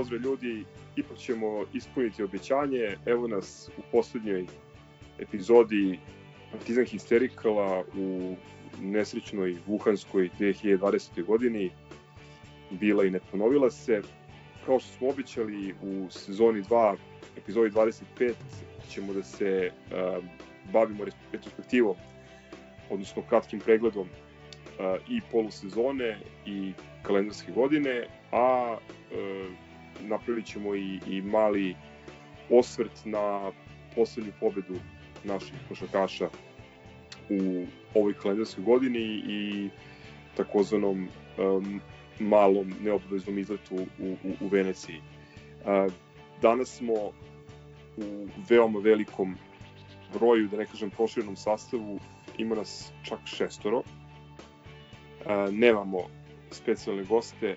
pozdrav ljudi, ipak ćemo ispuniti obećanje. Evo nas u poslednjoj epizodi Partizan Histerikala u nesrećnoj Wuhanskoj 2020. godini. Bila i ne ponovila se. Kao što smo običali u sezoni 2, epizodi 25, ćemo da se uh, bavimo retrospektivom, odnosno kratkim pregledom uh, i polusezone i kalendarske godine, a uh, napravit ćemo i, i mali osvrt na poslednju pobedu naših košarkaša u ovoj kalendarskoj godini i takozvanom um, malom neobaveznom izletu u, u, u Veneciji. Danas smo u veoma velikom broju, da ne kažem proširenom sastavu, ima nas čak šestoro. Nemamo specijalne goste,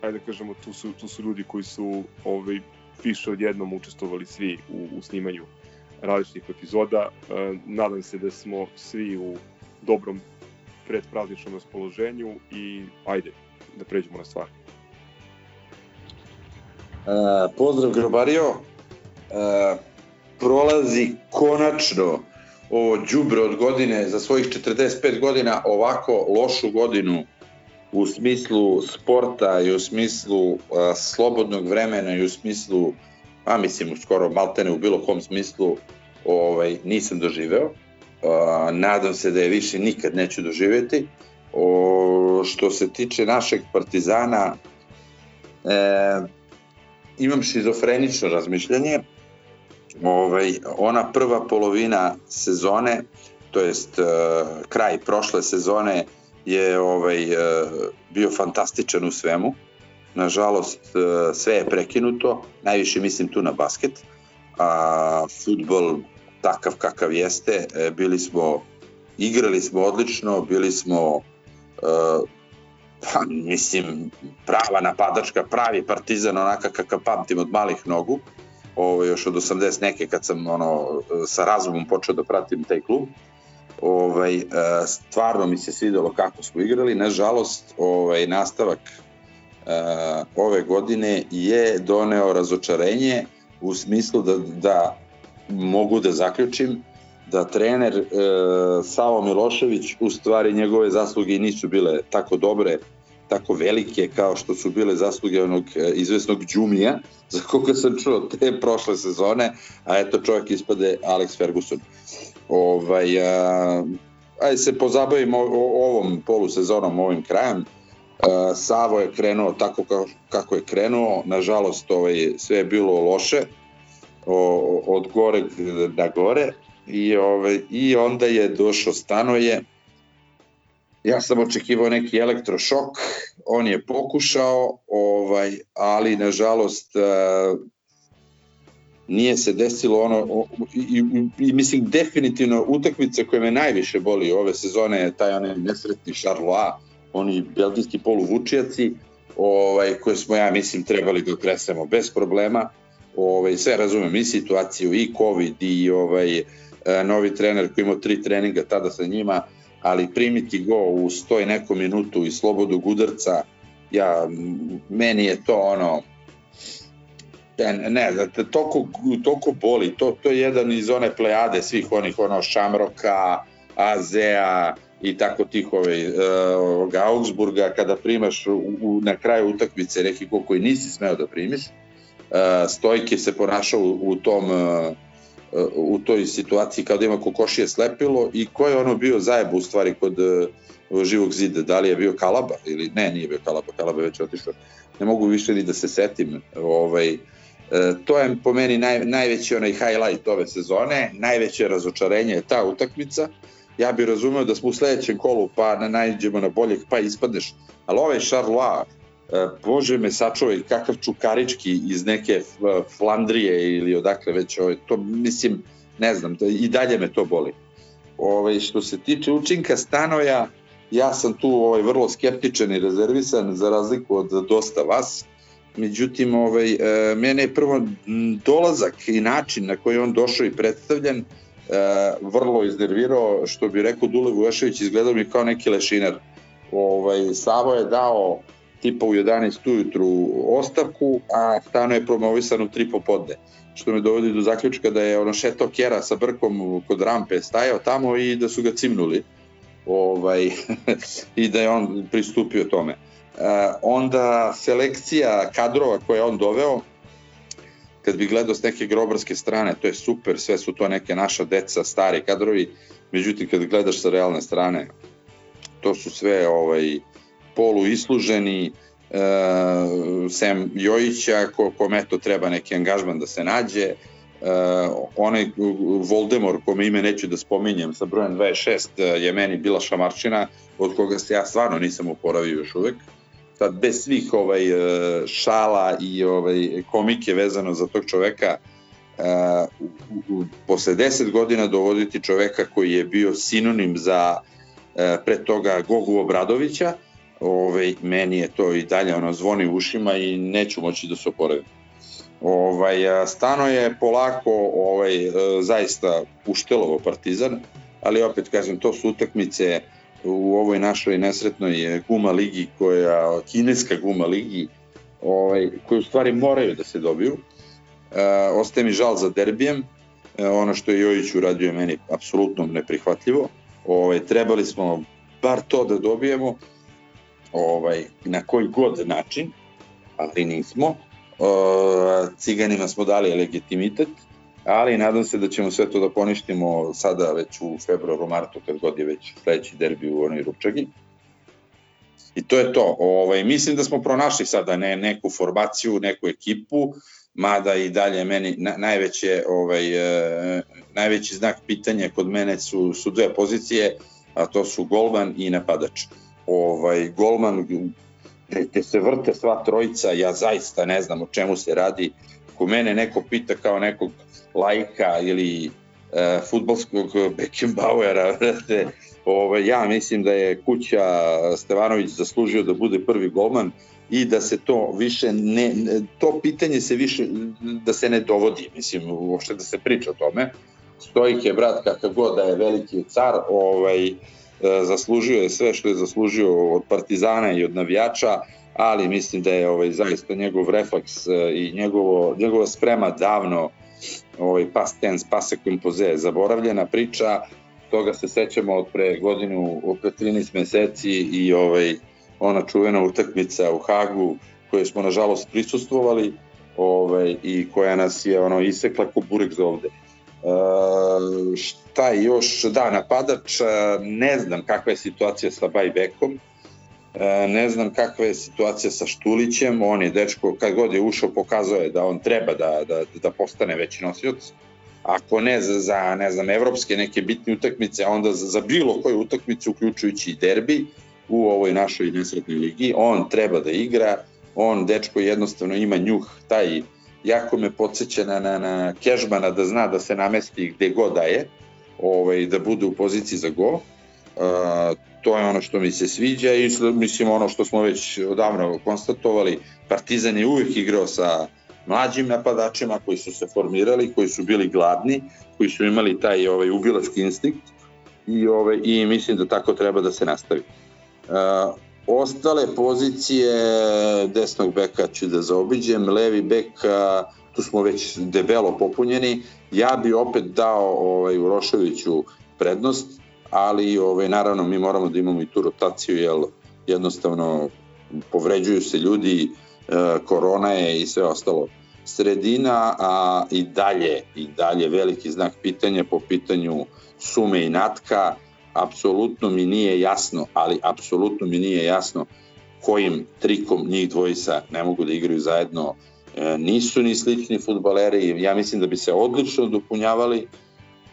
ajde da kažemo, tu su, tu su ljudi koji su ovaj, više od jednom učestvovali svi u, u snimanju različitih epizoda. E, nadam se da smo svi u dobrom predprazničnom raspoloženju i ajde da pređemo na stvar. E, pozdrav Grobario. E, prolazi konačno ovo džubre od godine za svojih 45 godina ovako lošu godinu u smislu sporta i u smislu uh, slobodnog vremena i u smislu, a mislim skoro maltene u bilo kom smislu, ovaj, nisam doživeo. Uh, nadam se da je više nikad neću doživeti. O, što se tiče našeg partizana, e, imam šizofrenično razmišljanje. Ovaj, ona prva polovina sezone, to jest uh, kraj prošle sezone, je ovaj, e, bio fantastičan u svemu. Nažalost, e, sve je prekinuto, najviše mislim tu na basket, a futbol takav kakav jeste, e, bili smo, igrali smo odlično, bili smo, pa, mislim, prava napadačka, pravi partizan, onaka kakav pamtim od malih nogu, ovo, još od 80 neke kad sam ono, sa razumom počeo da pratim taj klub. Ovaj, e, stvarno mi se svidelo kako smo igrali. Nažalost, ovaj, nastavak uh, ove godine je doneo razočarenje u smislu da, da mogu da zaključim da trener uh, Savo Milošević u stvari njegove zasluge nisu bile tako dobre tako velike kao što su bile zasluge onog izvesnog Đumija, za koga sam čuo te prošle sezone, a eto čovjek ispade Alex Ferguson. Ovaj, a, ajde se pozabavimo ovom polusezonom, ovim krajem. A, Savo je krenuo tako kao, kako je krenuo, nažalost ovaj, sve je bilo loše, o, od gore na gore, i, ovaj, i onda je došao Stanoje, ja sam očekivao neki elektrošok, on je pokušao, ovaj, ali nažalost nije se desilo ono i, i, i mislim definitivno utakmica koja me najviše boli ove sezone je taj onaj nesretni Charlois, oni belgijski poluvučijaci ovaj, koje smo ja mislim trebali da okresemo bez problema. Ovaj, sve razumem i situaciju i covid i ovaj, e, novi trener koji imao tri treninga tada sa njima ali primiti go u stoj neku minutu i slobodu udarca ja, meni je to ono ne, ne da toliko, toliko boli, to, to je jedan iz one plejade svih onih, ono, Šamroka, Azea i tako tih ove, uh, Augsburga, kada primaš u, u, na kraju utakmice neki ko koji nisi smeo da primiš, uh, Stojke se ponašao u, u tom uh, u toj situaciji kao da ima kokošije slepilo i ko je ono bio zajeb u stvari kod uh, živog zida, da li je bio Kalaba ili ne, nije bio Kalaba, Kalaba je već otišao. Ne mogu više ni da se setim. Ovaj, E, to je po meni naj, najveći onaj highlight ove sezone, najveće razočarenje je ta utakmica. Ja bih razumeo da smo u sledećem kolu pa na najđemo na boljeg pa ispadneš. Ali ovaj Charlois, e, bože me sačuvaj, kakav čukarički iz neke e, Flandrije ili odakle već, ovaj, to mislim, ne znam, i dalje me to boli. Ovaj, što se tiče učinka stanoja, ja sam tu ovaj, vrlo skeptičan i rezervisan za razliku od dosta vas međutim ovaj, e, mene je prvo dolazak i način na koji on došao i predstavljen e, vrlo iznervirao, što bi rekao Dule Vujošević, izgledao mi kao neki lešinar. Ovaj, Savo je dao tipa u 11 ujutru ostavku, a stano je promovisan u 3 popodne što me dovodi do zaključka da je ono šetao Kjera sa brkom kod rampe, stajao tamo i da su ga cimnuli ovaj, i da je on pristupio tome. Uh, onda selekcija kadrova koje je on doveo, kad bi gledao s neke grobarske strane, to je super, sve su to neke naša deca, stari kadrovi, međutim kad gledaš sa realne strane, to su sve ovaj, polu isluženi, uh, Sem Jojića, ko, kome to treba neki angažman da se nađe, uh, onaj Voldemort, kome ime neću da spominjem, sa brojem 26, je meni bila šamarčina, od koga se ja stvarno nisam uporavio još uvek. Sad, bez svih ovaj, šala i ovaj, komike vezano za tog čoveka, uh, posle 10 godina dovoditi čoveka koji je bio sinonim za uh, pre toga Gogu Obradovića, ovaj, meni je to i dalje ono zvoni u ušima i neću moći da se oporavim. Ovaj, stano je polako ovaj, zaista uštelovo partizan, ali opet kažem, to su utakmice u ovoj našoj nesretnoj guma ligi, koja, kineska guma ligi, ovaj, koje u stvari moraju da se dobiju. E, ostaje mi žal za derbijem, e, ono što je Jojić uradio je meni apsolutno neprihvatljivo. Ovaj, trebali smo bar to da dobijemo, ovaj, na koji god način, ali nismo. Ciganima smo dali legitimitet, ali nadam se da ćemo sve to da poništimo sada već u februaru, martu, kad god je već sledeći derbi u onoj Rupčagi. I to je to. Ovaj, mislim da smo pronašli sada ne, neku formaciju, neku ekipu, mada i dalje meni na, najveće, ovaj, e, najveći znak pitanja kod mene su, su dve pozicije, a to su golman i napadač. Ovaj, golman gde se vrte sva trojica, ja zaista ne znam o čemu se radi. Ko mene neko pita kao nekog lajka ili e, futbolskog Beckenbauera, vrate, ovaj, ja mislim da je kuća Stevanović zaslužio da bude prvi golman i da se to više ne, to pitanje se više, da se ne dovodi, mislim, uopšte da se priča o tome. Stojik je, brat, kakav god da je veliki car, ovaj, zaslužio je sve što je zaslužio od Partizana i od navijača, ali mislim da je ovaj zaista njegov refleks e, i njegovo, njegova sprema davno ovaj past tense, passe composé, zaboravljena priča, toga se sećamo od pre godinu, od pre 13 meseci i ovaj ona čuvena utakmica u Hagu koju smo nažalost prisustvovali ovaj, i koja nas je ono isekla ko burek za ovde. Uh, šta još, da, napadač, uh, ne znam kakva je situacija sa Bajbekom, uh, ne znam kakva je situacija sa Štulićem, on je dečko, kad god je ušao, pokazao je da on treba da, da, da postane veći nosioc, ako ne za, za ne znam, evropske neke bitne utakmice, onda za, za bilo koju utakmicu, uključujući i derbi, u ovoj našoj nesretnoj ligi, on treba da igra, on, dečko, jednostavno ima njuh, taj jako me podsjeća na, na, na Kežmana da zna da se namesti gde god da je, ovaj, da bude u poziciji za go. Uh, to je ono što mi se sviđa i mislim ono što smo već odavno konstatovali, Partizan je uvijek igrao sa mlađim napadačima koji su se formirali, koji su bili gladni, koji su imali taj ovaj ubilački instinkt i ovaj i mislim da tako treba da se nastavi. Uh, Ostale pozicije desnog beka ću da zaobiđem, levi bek tu smo već debelo popunjeni. Ja bi opet dao ovaj Uroševiću prednost, ali ovaj naravno mi moramo da imamo i tu rotaciju jer jednostavno povređuju se ljudi, e, korona je i sve ostalo. Sredina, a i dalje, i dalje veliki znak pitanja po pitanju sume i natka, apsolutno mi nije jasno, ali apsolutno mi nije jasno kojim trikom njih dvojica ne mogu da igraju zajedno. E, nisu ni slični futbaleri, ja mislim da bi se odlično dopunjavali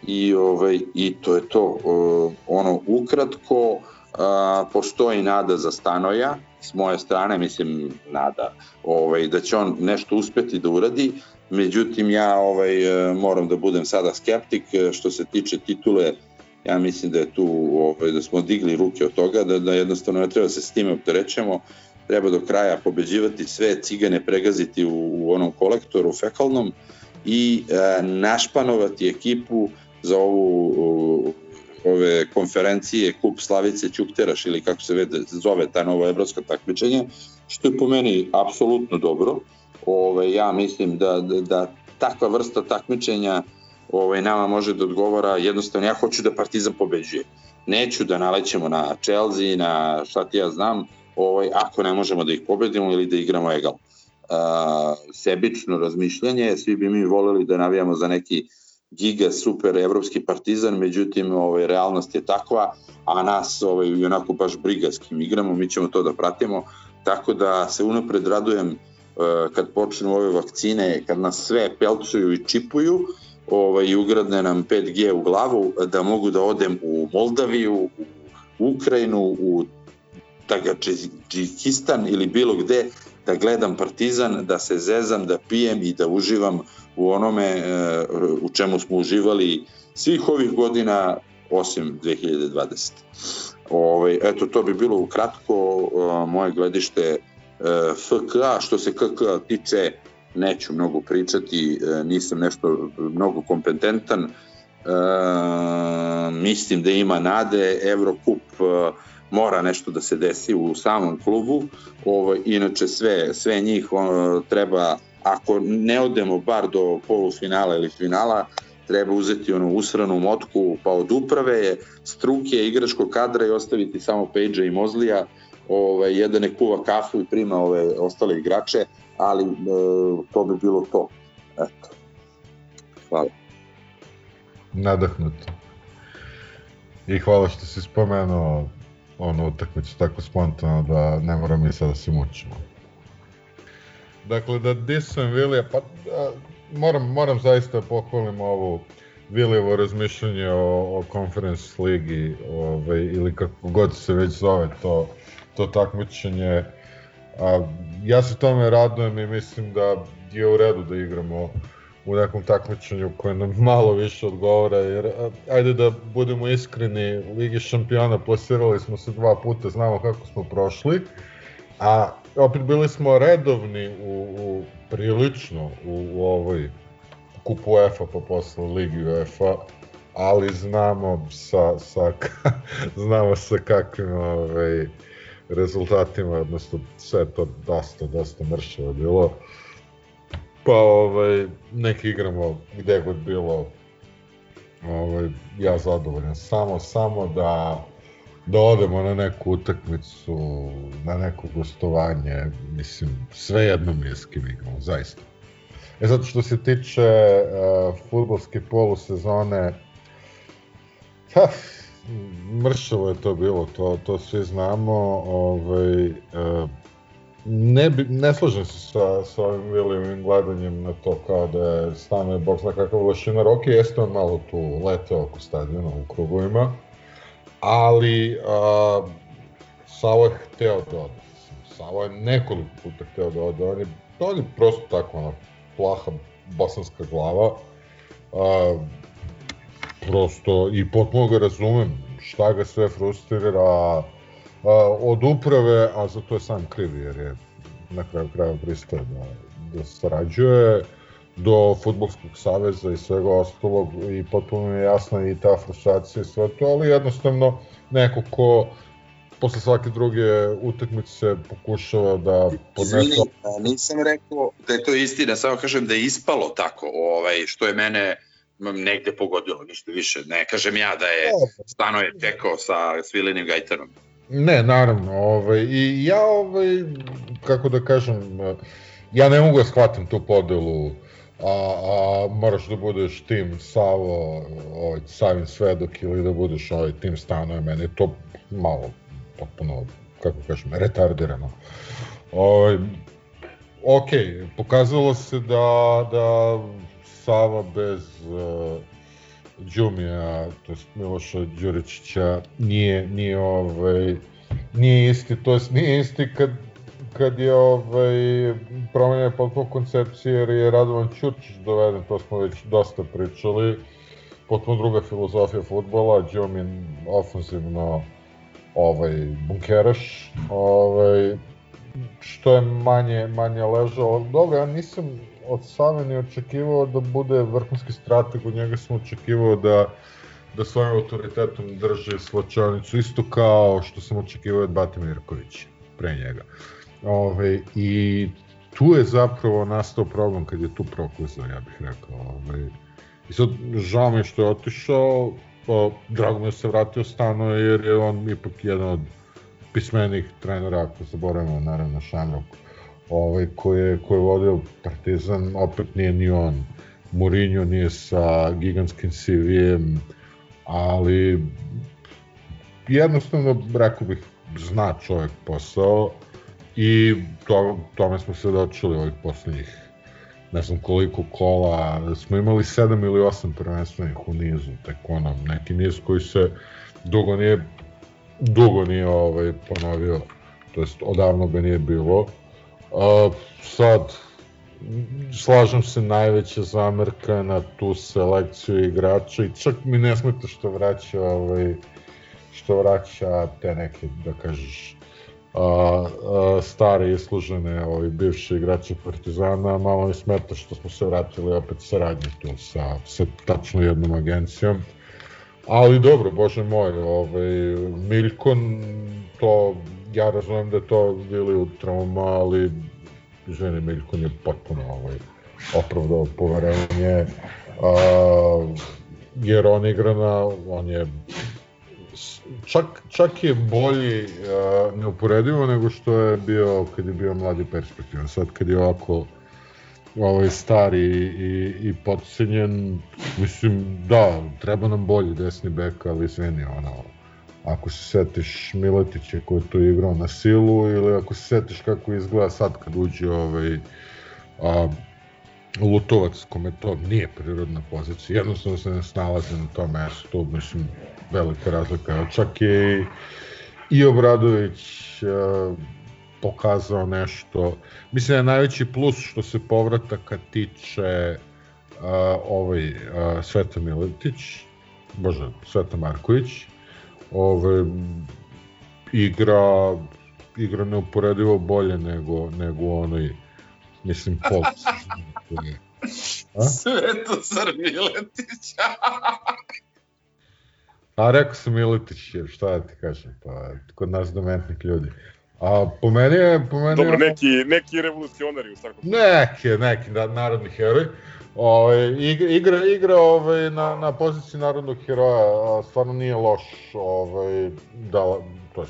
i, ovaj, i to je to. E, ono, ukratko, a, postoji nada za Stanoja, s moje strane, mislim, nada ovaj, da će on nešto uspeti da uradi, međutim ja ovaj, e, moram da budem sada skeptik e, što se tiče titule ja mislim da je tu ovaj, da smo digli ruke od toga, da, da jednostavno ne treba se s time opterećemo, treba do kraja pobeđivati sve cigane pregaziti u, u onom kolektoru fekalnom i e, našpanovati ekipu za ovu u, ove konferencije Kup Slavice Ćukteraš ili kako se vede, zove ta novo evropsko takmičenje, što je po meni apsolutno dobro. Ove, ja mislim da, da, da takva vrsta takmičenja ovaj, nama može da odgovara, jednostavno ja hoću da Partizan pobeđuje. Neću da nalećemo na Chelsea, na šta ti ja znam, ovaj, ako ne možemo da ih pobedimo ili da igramo egal. Uh, sebično razmišljanje, svi bi mi voleli da navijamo za neki giga super evropski partizan, međutim ovaj, realnost je takva, a nas ovaj, onako baš briga s kim igramo, mi ćemo to da pratimo, tako da se unapred radujem uh, kad počnu ove vakcine, kad nas sve pelcuju i čipuju, ovaj, ugradne nam 5G u glavu, da mogu da odem u Moldaviju, u Ukrajinu, u Tagadžikistan ili bilo gde, da gledam Partizan, da se zezam, da pijem i da uživam u onome e, u čemu smo uživali svih ovih godina osim 2020. Ove, ovaj, eto, to bi bilo ukratko moje gledište e, FK, što se KK tiče, neću mnogo pričati, e, nisam nešto mnogo kompetentan, mislim da ima nade, Evrokup mora nešto da se desi u samom klubu, ovo, inače sve, sve njih ono, treba, ako ne odemo bar do polufinala ili finala, treba uzeti onu usranu motku pa od uprave, struke, igračkog kadra i ostaviti samo Pejđa i Mozlija, ovaj, jedan ne kuva kafu i prima ove ostale igrače, ali e, to bi bilo to. Eto. Hvala. Nadahnuto. I hvala što si spomenuo ono utakmicu tako spontano da ne moramo mi sada da se mučimo. Dakle, da disujem Vilija, pa da, moram, moram zaista da pohvalim ovu Vilijevo razmišljanje o, o Conference ligi ovaj, ili kako god se već zove to, to takmičenje. A, ja se tome radujem i mislim da je u redu da igramo u nekom takmičenju koje nam malo više odgovara, jer ajde da budemo iskreni, Ligi šampiona plasirali smo se dva puta, znamo kako smo prošli, a opet bili smo redovni u, u prilično u, u ovoj kupu UEFA pa posle Ligi UEFA, ali znamo sa, sa, znamo sa kakvim ovaj, rezultatima, odnosno sve to dosta, dosta mršavo bilo. Pa ovaj, neki igramo gde god bilo ovaj, ja zadovoljan. Samo, samo da da odemo na neku utakmicu, na neko gostovanje, mislim, sve jedno mi je s kim igramo, zaista. E zato što se tiče uh, futbolske polusezone, ha, mršavo je to bilo, to, to svi znamo, ovaj, uh, ne, bi, ne slažem se sa, sa ovim Williamim gledanjem na to kao da je stanuje bog zna kakav lošinar. Ok, jeste on malo tu leteo oko stadiona u krugovima, ali a, Savo je hteo da ode. Savo je nekoliko puta hteo da ode. On je, on je prosto tako ona plaha bosanska glava. A, prosto i potpuno ga razumem šta ga sve frustrira, od uprave, a za to je sam kriv jer je na kraju kraja pristaje da, da sarađuje, do futbolskog saveza i svega ostalog i potpuno je jasna i ta frustracija i sve to, ali jednostavno neko ko posle svake druge utakmice pokušava da podnese... Izvini, nisam rekao da je to istina, samo kažem da je ispalo tako, ovaj, što je mene negde pogodilo, ništa više. Ne kažem ja da je stano je tekao sa Svilinim Gajtanom. Ne, naravno, ovaj, i ja, ovaj, kako da kažem, ja ne mogu da shvatim tu podelu, a, a moraš da budeš tim Savo, ovaj, Savin Svedok ili da budeš ovaj tim Stanoje, meni je to malo, potpuno, kako kažem, retardirano. Ovaj, ok, pokazalo se da, da Sava bez uh, Đumija, to je Miloša Đuričića, nije, nije, ovaj, nije isti, to jest nije isti kad, kad je ovaj, promenjena potpuno koncepcija jer je Radovan Ćurčić doveden, to smo već dosta pričali, potpuno druga filozofija futbola, Đumin ofenzivno ovaj, bunkeraš, ovaj, što je manje, manje ležao. Dobro, ja nisam od Save ni očekivao da bude vrhunski strateg, od njega sam očekivao da da svojim autoritetom drži svlačanicu, isto kao što sam očekivao od Bate Mirkovića pre njega. Ove, I tu je zapravo nastao problem kad je tu proklizao, ja bih rekao. Ove, I sad, žao mi je što je otišao, pa, drago mi je da se vratio stano, jer je on ipak jedan od pismenih trenera, ako zaboravimo, naravno, Šamrok, ovaj, koji, je, koji je vodio Partizan, opet nije ni on. Mourinho nije sa gigantskim CV-em, ali jednostavno, rekao bih, zna čovjek posao i to, tome smo se dočuli ovih poslednjih ne znam koliko kola, smo imali 7 ili 8 prvenstvenih u nizu, tek ono, neki niz koji se dugo nije dugo nije ovaj, ponovio, to jest odavno ga nije bilo. A, sad, slažem se najveća zamerka na tu selekciju igrača i čak mi ne smeta što vraća ovaj, što vraća te neke, da kažeš, a, a, stare islužene ovi bivši igrači Partizana, malo mi smeta što smo se vratili opet saradnje tu sa, sa tačno jednom agencijom. Ali dobro, bože moj, ovaj, Miljkon, to, ja razumem da je to bili u trauma, ali žene Miljkon je potpuno ovaj, opravdao poverenje, a, jer on igra na, on je čak, čak je bolji uh, neuporedivo nego što je bio kad je bio mladi perspektivan. Sad kad je ovako ovaj stari i, i podcenjen, mislim, da, treba nam bolji desni bek, ali izvini, ono, ako se setiš Miletića koji je tu igrao na silu, ili ako se setiš kako izgleda sad kad uđe ovaj, a, Lutovac, kome to nije prirodna pozicija, jednostavno se ne snalazi na tom mestu, mislim, velika razlika. Čak je i Obradović uh, pokazao nešto. Mislim da je najveći plus što se povrataka tiče uh, ovaj uh, Sveta Miletić, bože, Sveta Marković, ovaj, igra igra neuporedivo bolje nego, nego onaj mislim pol Svetozar Miletić A rekao sam Miletić, šta da ti kažem, pa kod nas dementnih ljudi. A po meni je... Po meni Dobro, je... neki, neki revolucionari u svakom Neki, neki da, narodni heroj. Ove, igra, igra, ove, na, na poziciji narodnog heroja, a stvarno nije loš, ove, da, to je,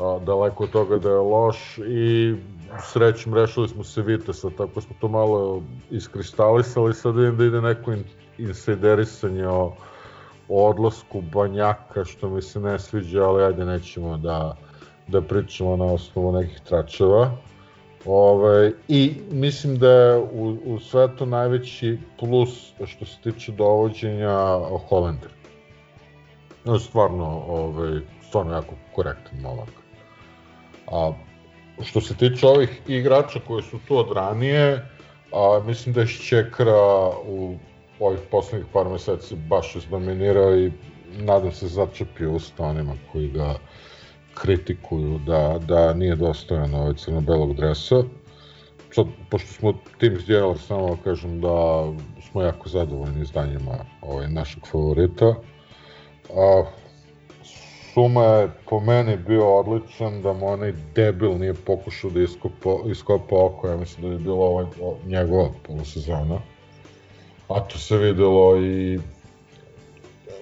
a, daleko od toga da je loš i srećem rešili smo se Vitesa, tako smo to malo iskristalisali, sad vidim da ide neko in, o o odlasku Banjaka, što mi se ne sviđa, ali ajde nećemo da, da pričamo na osnovu nekih tračeva. Ove, ovaj, I mislim da je u, u svetu najveći plus što se tiče dovođenja Holender. Stvarno, ovaj, stvarno jako korektan momak. A što se tiče ovih igrača koji su tu od ranije, a, mislim da je Šćekra u ovih poslednjih par meseci baš izdominirao i nadam se začepio usta onima koji ga kritikuju da, da nije dostojan ovaj crno-belog dresa. Sad, pošto smo tim zdjelali, samo kažem da smo jako zadovoljni izdanjima ovaj, našeg favorita. A, Suma je po meni bio odličan, da mu onaj debil nije pokušao da iskopa, iskopa oko, ja mislim da je bilo ovaj, njegova polusezona a to se videlo i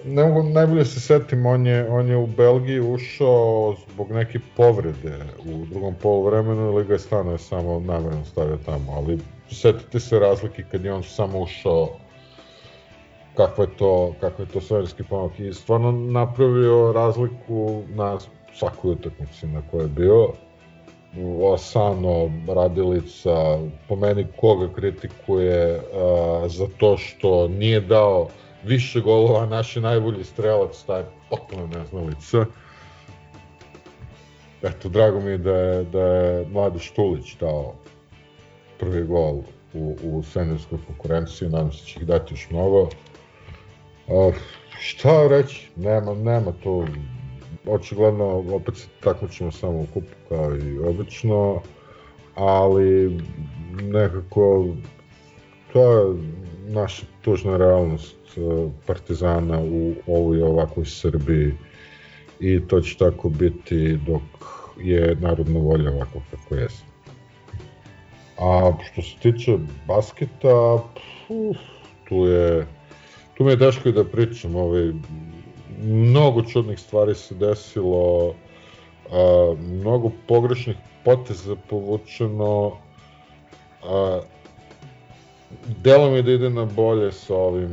ne mogu najbolje se setim, on je, on je u Belgiji ušao zbog neke povrede u drugom polovremenu ili ga je stano samo namerno stavio tamo, ali setite se razlike kad je on samo ušao kakva je to, kakva je to svemirski pomak. I stvarno napravio razliku na svakoj utakmici na kojoj je bio. Asano Radilica, po meni koga kritikuje a, za to što nije dao više golova, naš je najbolji strelac, taj potpuno neznalica. Eto, drago mi je da je, da je Mladi Štulić dao prvi gol u, u senjorskoj konkurenciji, nadam se da će ih dati još mnogo. A, šta reći, nema, nema to očigledno opet se takmičimo samo u kupu kao i obično, ali nekako to je naša tužna realnost e, Partizana u ovoj ovakvoj Srbiji i to će tako biti dok je narodna volja ovako kako jeste. A što se tiče basketa, puf, tu je tu mi je teško i da pričam, ovaj, mnogo čudnih stvari se desilo, a, mnogo pogrešnih poteza povučeno, a, delo mi da ide na bolje sa ovim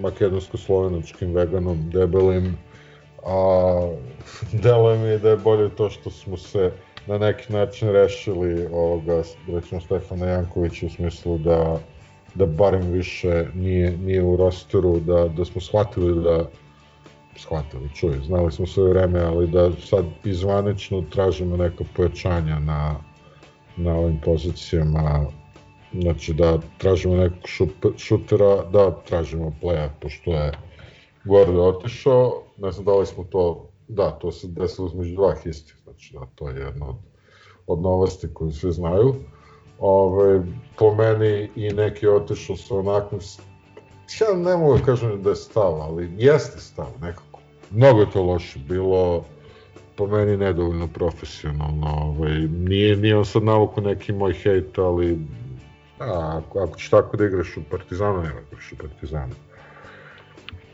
makedonsko-slovenačkim veganom debelim, a delo mi da je bolje to što smo se na neki način rešili ovoga, recimo Stefana Jankovića u smislu da da barem više nije, nije u rosteru, da, da smo shvatili da shvatili, čuj, znali smo sve vreme, ali da sad izvanično tražimo neka pojačanja na, na ovim pozicijama, znači da tražimo nekog šutera, da tražimo playa, pošto je Gordo otišao, ne znam da li smo to, da, to se desilo između dva istih, znači da, to je jedna od, od novosti koju svi znaju. Ove, po meni i neki otišao sa onakvim, ja ne mogu da kažem da je stav, ali jeste stav nekako. Mnogo je to loše bilo, po meni nedovoljno profesionalno. Ovaj, nije, nije on sad navuku neki moj hejt, ali a, ako, ako ćeš tako da igraš u Partizanu, nema da igraš u Partizanu.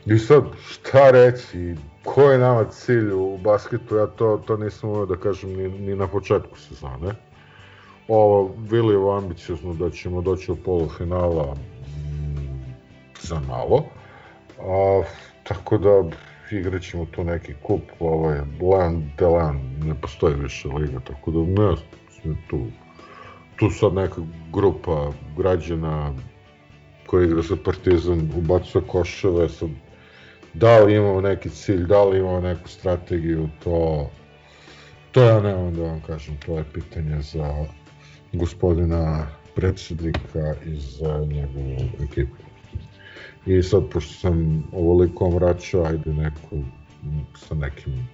I sad, šta reći, ko je nama cilj u basketu, ja to, to nisam umeo da kažem ni, ni na početku sezone. Ovo, Vilijevo ambiciozno da ćemo doći u polufinala mm, za malo. A, tako da igrat ćemo tu neki kup, ovaj, Land Delan, ne postoji više liga, tako da ne tu, tu sad neka grupa građana koja igra za Partizan ubacuje koševe, sad da li imamo neki cilj, da li imamo neku strategiju, to, to ja nemam da vam kažem, to je pitanje za gospodina predsednika i za njegovu ekipu. I sad, pošto sam ovoliko vraćao, ajde neku sa nekim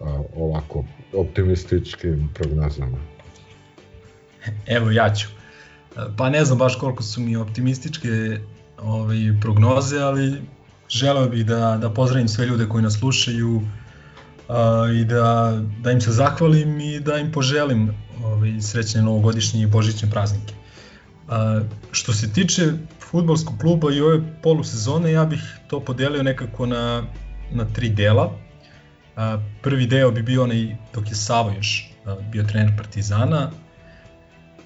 a, ovako optimističkim prognozama. Evo ja ću. Pa ne znam baš koliko su mi optimističke ovaj, prognoze, ali želeo bih da, da pozdravim sve ljude koji nas slušaju a, i da, da im se zahvalim i da im poželim ovaj, srećne novogodišnje i božićne praznike. A, što se tiče futbolskog kluba i ove polusezone, ja bih to podelio nekako na, na tri dela. A, prvi deo bi bio onaj dok je Savo još bio trener Partizana.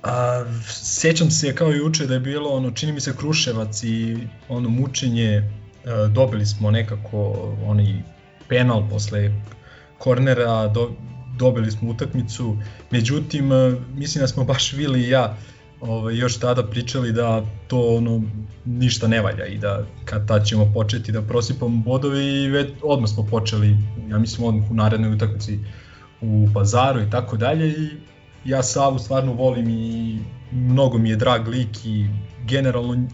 A, sećam se kao juče da je bilo ono, čini mi se Kruševac i ono mučenje E, dobili smo nekako onaj penal posle kornera, do, dobili smo utakmicu, međutim, e, mislim da smo baš Vili i ja ovaj, još tada pričali da to ono ništa ne valja i da kad tad ćemo početi da prosipamo bodove i već odmah smo počeli, ja mislim odmah u narednoj utakmici u pazaru i tako dalje i ja Savu stvarno volim i mnogo mi je drag lik i generalno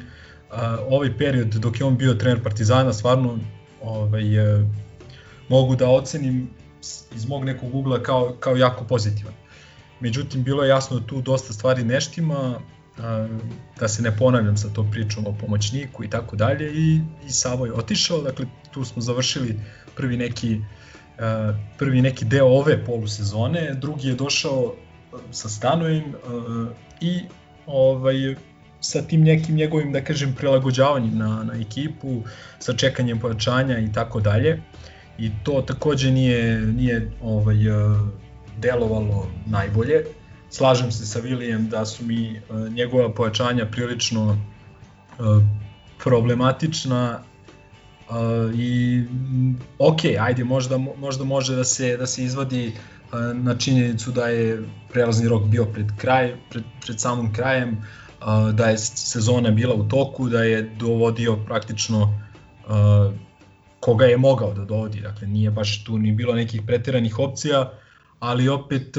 ovaj period dok je on bio trener Partizana stvarno ovaj, e, mogu da ocenim iz mog nekog ugla kao, kao jako pozitivan. Međutim, bilo je jasno tu dosta stvari neštima, da se ne ponavljam sa to pričom o pomoćniku i tako dalje i, i Savo je otišao, dakle tu smo završili prvi neki prvi neki deo ove polusezone, drugi je došao sa Stanojem i ovaj sa tim nekim njegovim, da kažem, prilagođavanjem na, na ekipu, sa čekanjem pojačanja i tako dalje. I to takođe nije, nije ovaj, eh, delovalo najbolje. Slažem se sa Vilijem da su mi eh, njegova pojačanja prilično problematična i ok, ajde, možda, možda može da se, da se izvadi na činjenicu da je prelazni rok bio pred kraj, pred, pred samom krajem, da je sezona bila u toku, da je dovodio praktično koga je mogao da dovodi, dakle nije baš tu ni bilo nekih preteranih opcija, ali opet,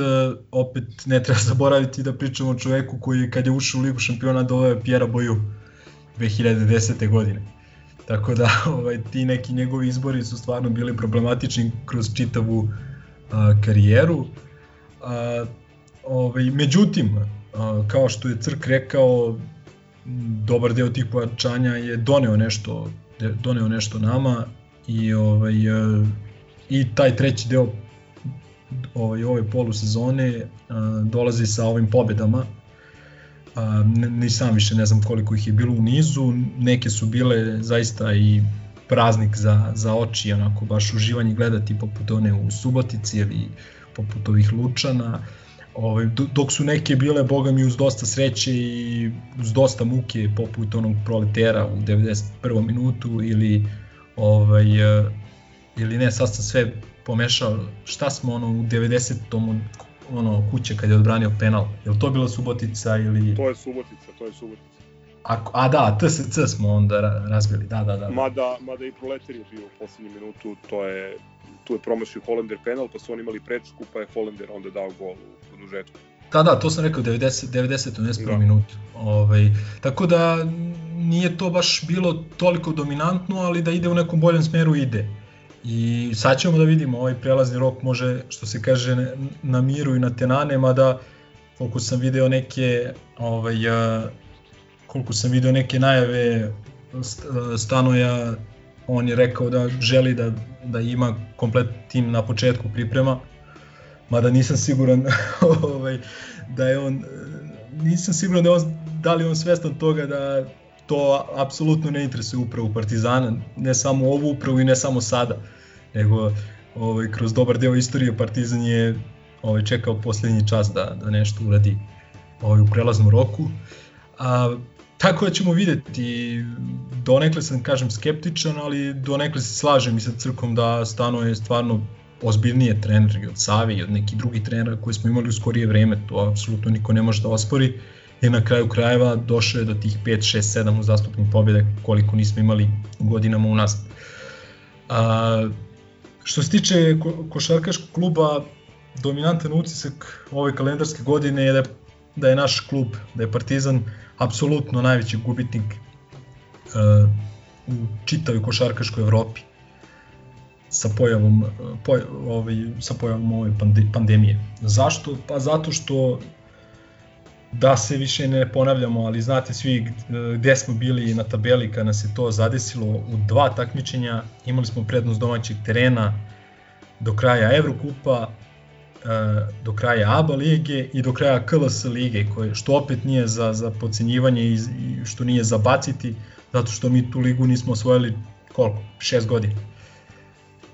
opet ne treba zaboraviti da pričamo o čoveku koji je kad je ušao u Ligu šampiona doveo Pjera Boju 2010. godine. Tako da ovaj, ti neki njegovi izbori su stvarno bili problematični kroz čitavu uh, karijeru. Uh, ovaj, međutim, kao što je Crk rekao, dobar deo tih pojačanja je doneo nešto, doneo nešto nama i ovaj i taj treći deo ovaj, ove polusezone dolazi sa ovim pobedama. Ni sam više ne znam koliko ih je bilo u nizu, neke su bile zaista i praznik za, za oči, onako baš uživanje gledati poput one u Subotici ili poput ovih Lučana. Ovaj, dok su neke bile, boga mi, uz dosta sreće i uz dosta muke, poput onog proletera u 91. minutu ili ovaj, ili ne, sad sam sve pomešao, šta smo ono u 90. ono kuće kad je odbranio penal, je li to bila Subotica ili... To je Subotica, to je Subotica. A, a da, TSC smo onda razbili, da, da, da. Mada, mada i Proletar je bio u poslednjem minutu, to je, tu je promašio Hollander penal, pa su oni imali prečku, pa je Hollander onda dao gol u produžetku. Da, da, to sam rekao, 90, 90 ne da. minutu. Ovaj, tako da nije to baš bilo toliko dominantno, ali da ide u nekom boljem smeru ide. I sad ćemo da vidimo, ovaj prelazni rok može, što se kaže, na miru i na tenane, mada koliko sam video neke ovaj, koliko sam video neke najave Stanoja, on je rekao da želi da, da ima komplet tim na početku priprema, mada nisam siguran ovaj, da je on, nisam siguran da, on, da li on svestan toga da to apsolutno ne interesuje upravu Partizana, ne samo ovu upravu i ne samo sada, nego ovaj, kroz dobar deo istorije Partizan je ovaj, čekao poslednji čas da, da nešto uradi ovaj, u prelaznom roku. A, tako da ćemo videti, donekle sam kažem skeptičan, ali donekle se slažem i sa crkom da Stano je stvarno ozbiljnije trener od Savi i od nekih drugih trenera koje smo imali u skorije vreme, to apsolutno niko ne može da ospori. I na kraju krajeva došao je do tih 5, 6, 7 uzastupnih pobjede koliko nismo imali godinama u nas. A, što se tiče ko košarkaškog kluba, dominantan utisak ove kalendarske godine je da, da je naš klub, da je Partizan apsolutno najveći gubitnik uh, u čitavoj košarkaškoj Evropi sa pojavom, poj, ovaj, sa pojavom ove pandemije. Zašto? Pa zato što da se više ne ponavljamo, ali znate svi gde smo bili na tabeli kada nas je to zadesilo u dva takmičenja, imali smo prednost domaćeg terena do kraja Evrokupa, e, do kraja ABA lige i do kraja KLS lige, koje, što opet nije za, za pocenjivanje i, i što nije za baciti, zato što mi tu ligu nismo osvojili koliko? 6 godina.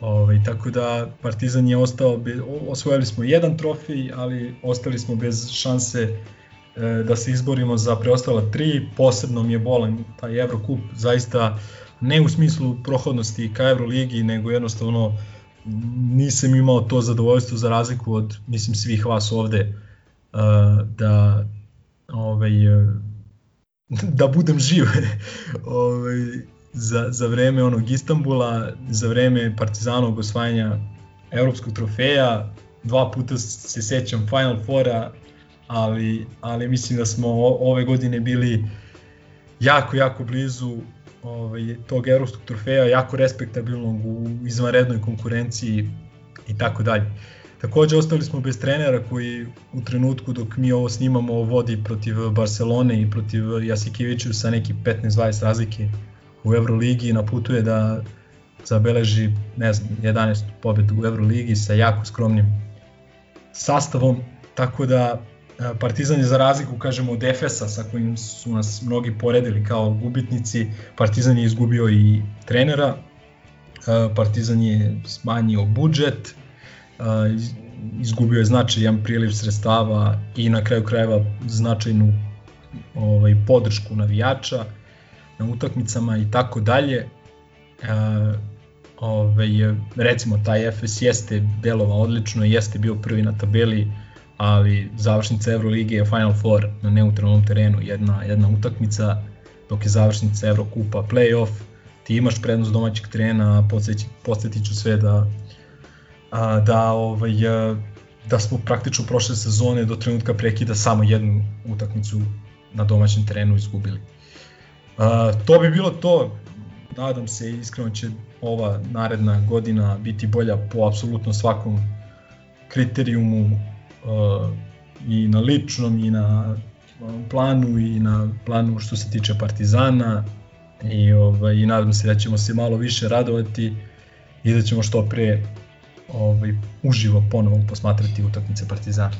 Ove, ovaj, tako da Partizan je ostao, be, osvojili smo jedan trofej, ali ostali smo bez šanse e, da se izborimo za preostala tri, posebno mi je bolan taj Evrokup, zaista ne u smislu prohodnosti ka Euroligi, nego jednostavno nisam imao to zadovoljstvo za razliku od, mislim, svih vas ovde, uh, da, ovaj, uh, da budem živ ovaj, za, za vreme onog Istambula, za vreme Partizanovog osvajanja evropskog trofeja, dva puta se sećam Final Fora, ali, ali mislim da smo ove godine bili jako, jako blizu ovaj, tog evropskog trofeja, jako respektabilnog u izvanrednoj konkurenciji i tako dalje. Takođe ostali smo bez trenera koji u trenutku dok mi ovo snimamo vodi protiv Barcelone i protiv Jasikeviću sa neki 15-20 razlike u Euroligi i na putu je da zabeleži ne znam, 11. pobed u Euroligi sa jako skromnim sastavom, tako da Partizan je za razliku, kažemo, od Efesa sa kojim su nas mnogi poredili kao gubitnici, Partizan je izgubio i trenera, Partizan je smanjio budžet, izgubio je značajan priliv sredstava i na kraju krajeva značajnu ovaj, podršku navijača na utakmicama i tako dalje. Ovaj, recimo taj Efes jeste delova odlično, jeste bio prvi na tabeli, ali završnica Evrolige je Final Four na neutralnom terenu, jedna, jedna utakmica, dok je završnica Evrokupa playoff, ti imaš prednost domaćeg terena, podsjetit ću sve da, a, da, ovaj, da smo praktično prošle sezone do trenutka prekida samo jednu utakmicu na domaćem terenu izgubili. A, to bi bilo to, nadam se iskreno će ova naredna godina biti bolja po apsolutno svakom kriterijumu i na ličnom i na planu i na planu što se tiče Partizana i ovaj i nadam se da ćemo se malo više radovati i da ćemo što pre ovaj, uživo ponovo posmatrati utakmice Partizana.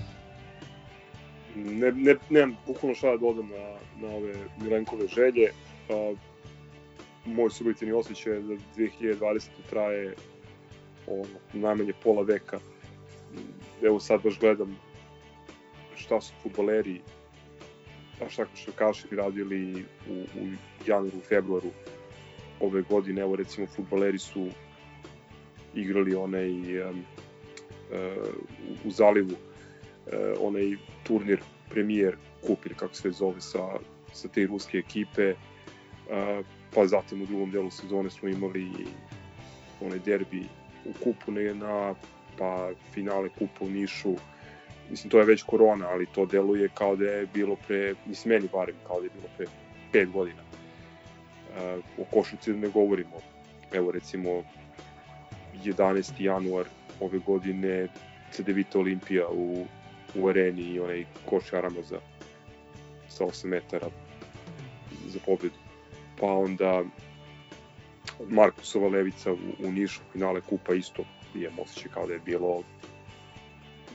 Ne, ne, nemam bukvalno šta da dodam na, na ove Milenkove želje. A, moj subjetivni osjećaj je da 2020. traje ono, najmanje pola veka. Evo sad baš gledam šta su futboleri a šta kaši radili u, u januaru, februaru ove godine. Evo recimo futboleri su igrali onaj um, uh, u zalivu uh, onaj turnir premijer kup ili kako se zove sa, sa te ruske ekipe uh, pa zatim u drugom delu sezone smo imali onaj derbi u kupu na pa finale kupa u Nišu mislim to je već korona ali to deluje kao da je bilo pre mislim meni barem kao da je bilo pre 5 godina uh, o košuci ne govorimo evo recimo 11. januar ove godine CDVita Olimpija u, u areni i onaj koš Arama za sa 8 metara za pobedu. Pa onda Markusova levica u, u Nišu, finale kupa isto je osjećaj kao da je bilo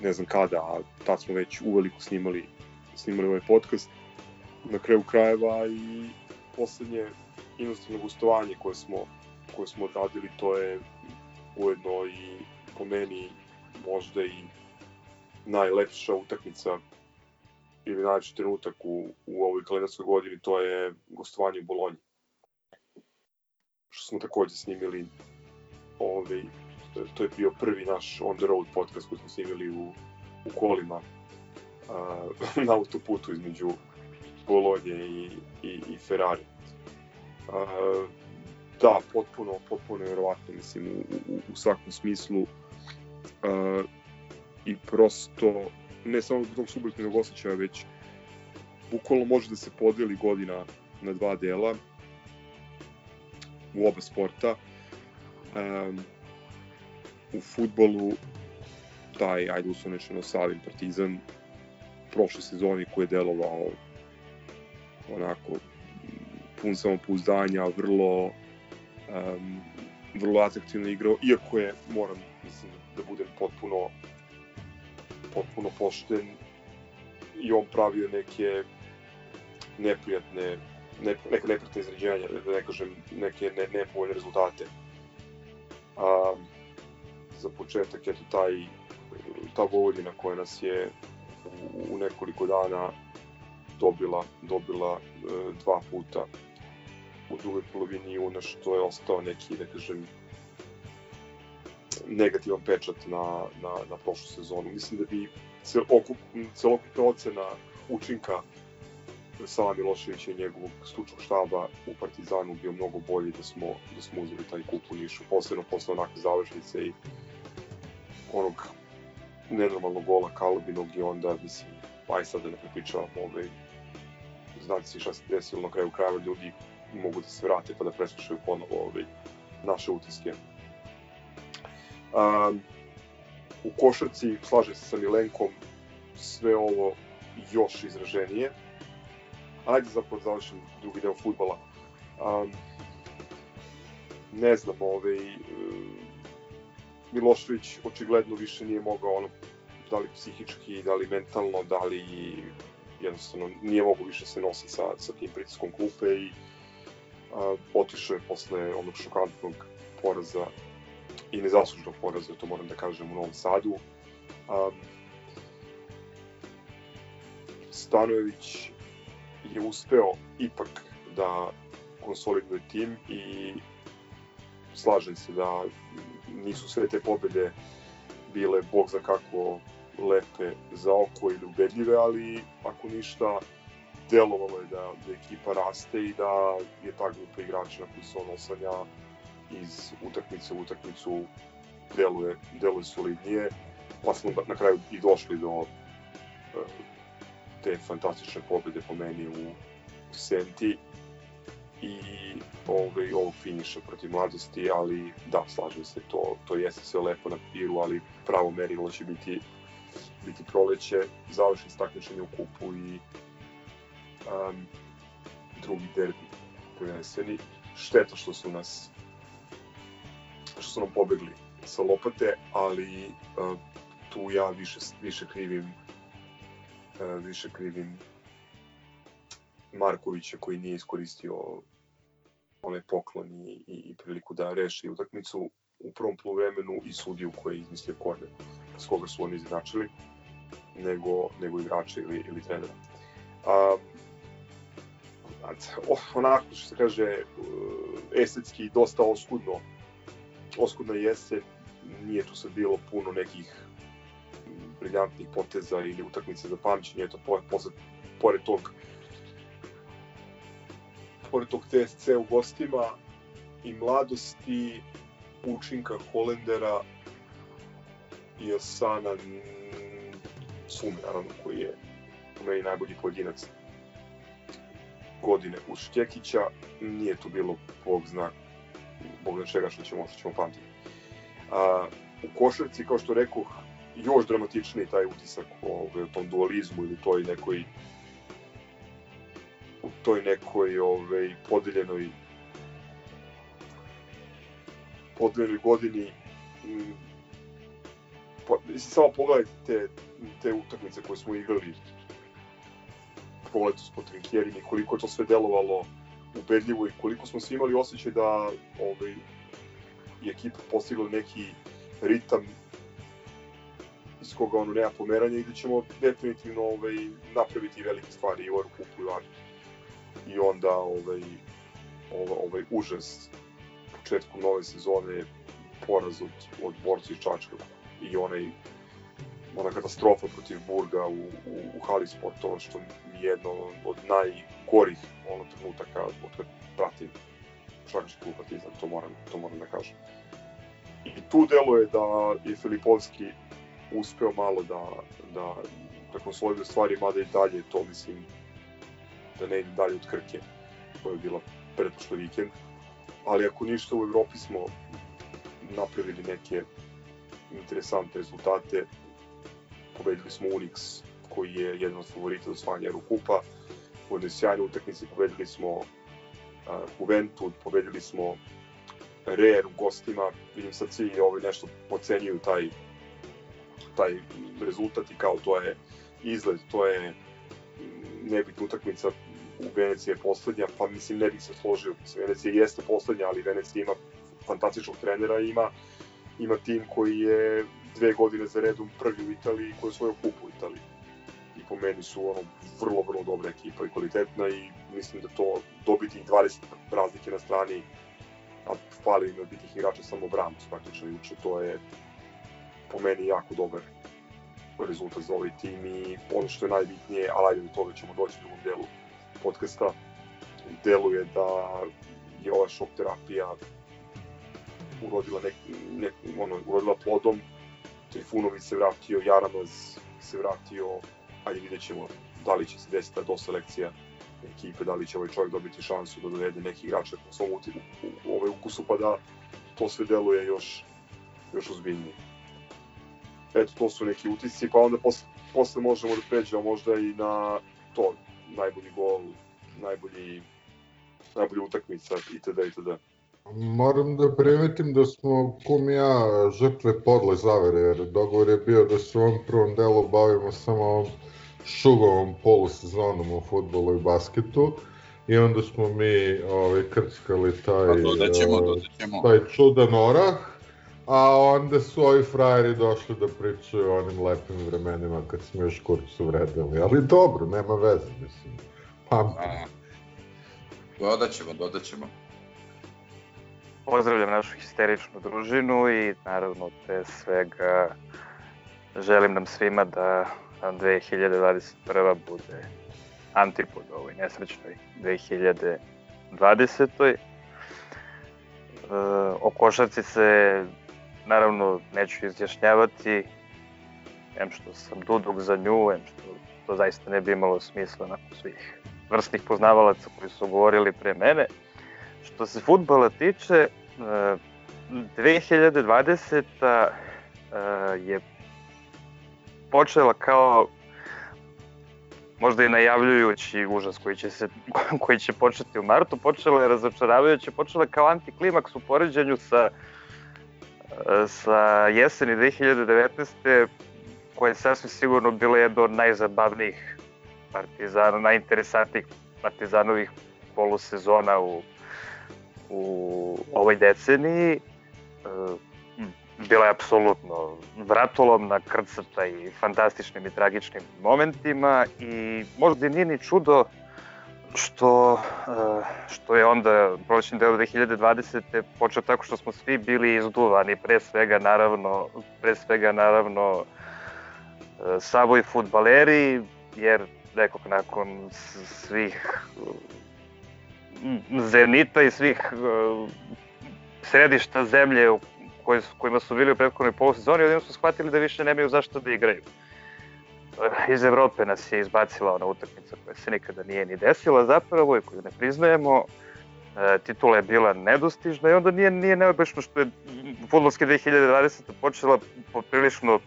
ne znam kada, a tad smo već uveliko snimali, snimali ovaj podcast. Na kraju krajeva i poslednje inostrano gostovanje koje smo, koje smo odradili, to je ujedno i po meni možda i najlepša utakmica ili najlepši trenutak u, u ovoj kalendarskoj godini, to je gostovanje u Bolonji. Što smo takođe snimili ovaj, to je bio prvi naš on the road podcast koji smo snimili u, u kolima uh, na autoputu između Bolonje i, i, i Ferrari. Uh, da, potpuno, potpuno verovatno, mislim, u, u, u svakom smislu. Uh, I prosto, ne samo zbog tog subjektivnog osjećaja, već bukvalno može da se podeli godina na dva dela u oba sporta. Um, u futbolu taj, ajde uslovnično Savin Partizan prošle sezoni koji je delovao onako pun samopouzdanja, vrlo um, vrlo atraktivno igrao, iako je, moram, mislim, da budem potpuno potpuno pošten i on pravio neke neprijatne ne, neka neprijatne izređenja, da ne kažem neke ne, nepovoljne rezultate. Um, za početak, eto, taj, ta Vojvodina koja nas je u, nekoliko dana dobila, dobila e, dva puta u drugoj polovini juna, što je ostao neki, da kažem, negativan pečat na, na, na prošlu sezonu. Mislim da bi celokupna ocena učinka Sava Miloševića i njegovog stručnog štaba u Partizanu bio mnogo bolji da smo, da smo uzeli taj kup u Nišu, posebno posle onakve završnice i onog nenormalnog gola Kalubinog i onda, mislim, aj sad da ne prepričavam, ovaj, znate si šta se desilo na kraju krajeva, ljudi mogu da se vrate pa da preslušaju ponovo ovaj, naše utiske. Um, u košarci, slažem se sa Milenkom, sve ovo još izraženije. Ajde zapravo završim drugi deo futbala. Um, ne znam, ovaj, Milošević očigledno više nije mogao ono, da li psihički, da li mentalno, da li jednostavno nije mogo više se nositi sa, sa tim pritiskom klupe i a, otišao je posle onog šokantnog poraza i nezaslužnog poraza, to moram da kažem, u Novom Sadu. Um, Stanojević je uspeo ipak da konsoliduje tim i slažem se da nisu sve te pobede bile bog za kako lepe za oko ili ubedljive, ali ako ništa delovalo je da, da ekipa raste i da je ta grupa igrača na koju se on oslanja iz utakmice u utakmicu deluje, deluje solidnije, pa smo na kraju i došli do uh, te fantastične pobede po meni u Senti i ovaj, ovog finiša protiv mladosti, ali da, slažem se, to, to jeste sve lepo na papiru, ali pravo merilo će biti, biti proleće, završen takmičenje u kupu i um, drugi derbi prvenstveni. Šteta što su nas što su nam pobegli sa lopate, ali uh, tu ja više, više krivim uh, više krivim Markovića koji nije iskoristio onaj poklon i, i, priliku da reši utakmicu u prvom poluvremenu i sudiju koji je izmislio korner s koga su oni izjednačili nego, nego igrača ili, ili trenera. A, onako što se kaže estetski dosta oskudno oskudna jeste nije tu sad bilo puno nekih briljantnih poteza ili utakmice za pamćenje eto posle pored tog pored tog TSC u gostima i mladosti učinka Holendera i Osana Sumi, naravno, koji je u meni najbolji pojedinac godine uz Štjekića, nije tu bilo bog zna, bog zna čega što ćemo, što ćemo pamtiti. A, u košarci, kao što rekoh, još dramatičniji taj utisak o, o tom dualizmu ili toj nekoj u toj nekoj ovaj, podeljenoj podeljenoj godini pa, samo pogledajte te, te utakmice koje smo igrali proletos po Trinkjerini, koliko je to sve delovalo ubedljivo i koliko smo svi imali osjećaj da ovaj, je ekipa postigla neki ritam iz koga ono nema pomeranja i da ćemo definitivno ovaj, napraviti velike stvari i u Eurocupu i Varnu. I onda ovaj, ovaj, ovaj užas početkom nove sezone poraz od, od borca iz Čačka i onaj ona katastrofa protiv Burga u, u, u hali sportova, što je jedno od najgorih ono trenutaka od kad pratim šarkaški klub Partizan, to moram, to moram da kažem. I tu deluje da je Filipovski uspeo malo da, da, da konsoliduje stvari, mada i dalje to mislim da ne ide dalje od Krke, koja je bila pretpošle vikend. Ali ako ništa u Evropi smo napravili neke interesantne rezultate. Pobedili smo Unix, koji je jedan od favorita za osvajanje Eurokupa. U jednoj sjajnoj utakmici pobedili smo uh, Juventud, pobedili smo Reer u gostima. Vidim sad svi ovaj nešto pocenjuju taj, taj rezultat i kao to je izgled, to je nebitna utakmica u Veneciji je poslednja, pa mislim ne bih se složio. Mislim, Venecija jeste poslednja, ali Venecija ima fantastičnog trenera ima ima tim koji je dve godine za redom prvi u Italiji koji je svoj kup u Italiji. I po meni su ono vrlo, vrlo dobra ekipa i kvalitetna i mislim da to dobiti 20 razlike na strani a fali im bitih igrača samo Bramos praktično juče, to je po meni jako dobar rezultat za ovaj tim i ono što je najbitnije, ali ajde do toga ćemo doći u drugom delu podcasta, deluje da je ova šok terapija urodila nek, nek, ono, urodila plodom. Trifunović se vratio, Jaramaz se vratio, ajde vidjet ćemo da li će se desiti ta doselekcija ekipe, da li će ovaj čovjek dobiti šansu da dovede neki igrače po svom u, u, u ovaj ukusu, pa da to sve deluje još, još ozbiljnije. Eto, to su neki utisci, pa onda posle, posle možemo da pređemo možda i na to, najbolji gol, najbolji, najbolji utakmica itd. itd. Moram da primetim da smo, kum ja, žrtve podle zavere, jer dogovor je bio da se u ovom prvom delu bavimo samo ovom šugovom polusezonom u futbolu i basketu i onda smo mi ovaj, krckali taj, pa dodaćemo, dodaćemo. taj čudan orah, a onda su ovi frajeri došli da pričaju o onim lepim vremenima kad smo još kurcu vredili, ali dobro, nema veze, mislim, pamtim. Dodaćemo, dodaćemo pozdravljam našu histeričnu družinu i naravno pre svega želim nam svima da 2021. bude antipod ovoj nesrećnoj 2020. E, o košarci se naravno neću izjašnjavati, em što sam duduk za nju, em što to zaista ne bi imalo smisla nakon svih vrstnih poznavalaca koji su govorili pre mene. Što se futbala tiče, 2020. E, je počela kao možda i najavljujući užas koji će, se, koji će početi u martu, počela je razočaravajuće, počela je kao antiklimaks u poređenju sa uh, sa jeseni 2019. koja je sasvim sigurno bila jedna od najzabavnijih partizana, najinteresantnijih partizanovih polusezona u, u ovoj deceniji. Bila je apsolutno vratolomna, krcata i fantastičnim i tragičnim momentima i možda nije ni čudo što, što je onda prolećni deo 2020. počeo tako što smo svi bili izduvani, pre svega naravno, pre svega naravno Savoj futbaleri, jer nekog nakon svih Zenita i svih središta zemlje koji, kojima su bili u prethodnoj polusezoni, odjedno su shvatili da više nemaju zašto da igraju. Iz Evrope nas je izbacila ona utakmica koja se nikada nije ni desila zapravo i koju ne priznajemo. E, titula je bila nedostižna i onda nije, nije neobično što je futbolske 2020. počela poprilično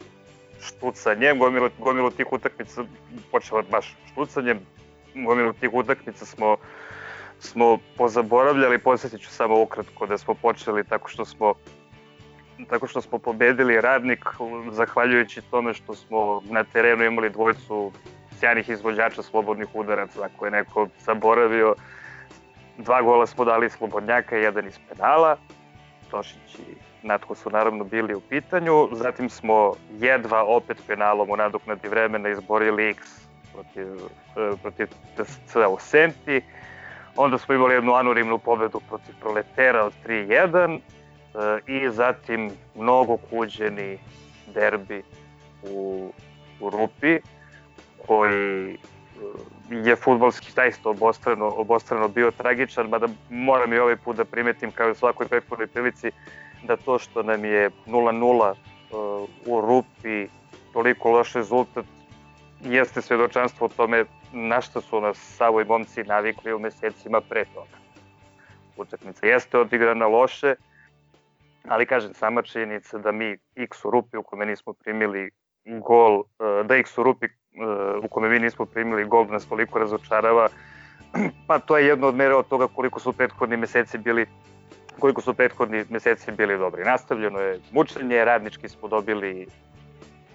štucanjem, gomilu, gomilu tih utakmica počela baš štucanjem, gomilu tih utakmica smo smo pozaboravljali, posjetit ću samo ukratko da smo počeli tako što smo tako što smo pobedili radnik zahvaljujući tome što smo na terenu imali dvojcu sjajnih izvođača slobodnih udaraca, ako je neko zaboravio. Dva gola smo dali slobodnjaka jedan iz penala. Tošić i Natko su naravno bili u pitanju. Zatim smo jedva opet penalom u nadoknadi vremena izborili X protiv, e, protiv TSC u Senti. Onda smo imali jednu anurimnu pobedu protiv Proletera od 3-1 i zatim mnogo kuđeni derbi u, u Rupi koji e, je futbolski zaista obostrano, obostrano bio tragičan, mada moram i ovaj put da primetim kao i u svakoj prethodnoj prilici da to što nam je 0-0 e, u Rupi toliko loš rezultat jeste svedočanstvo o tome na što su nas Savo i momci navikli u mesecima pre toga. Utakmica jeste odigrana loše, ali kažem, sama činjenica da mi x u rupi u kome nismo primili gol, e, da x u rupi e, u kome mi nismo primili gol nas toliko razočarava, pa to je jedno od mera od toga koliko su prethodni meseci bili koliko su prethodni meseci bili dobri. Nastavljeno je mučenje, radnički smo dobili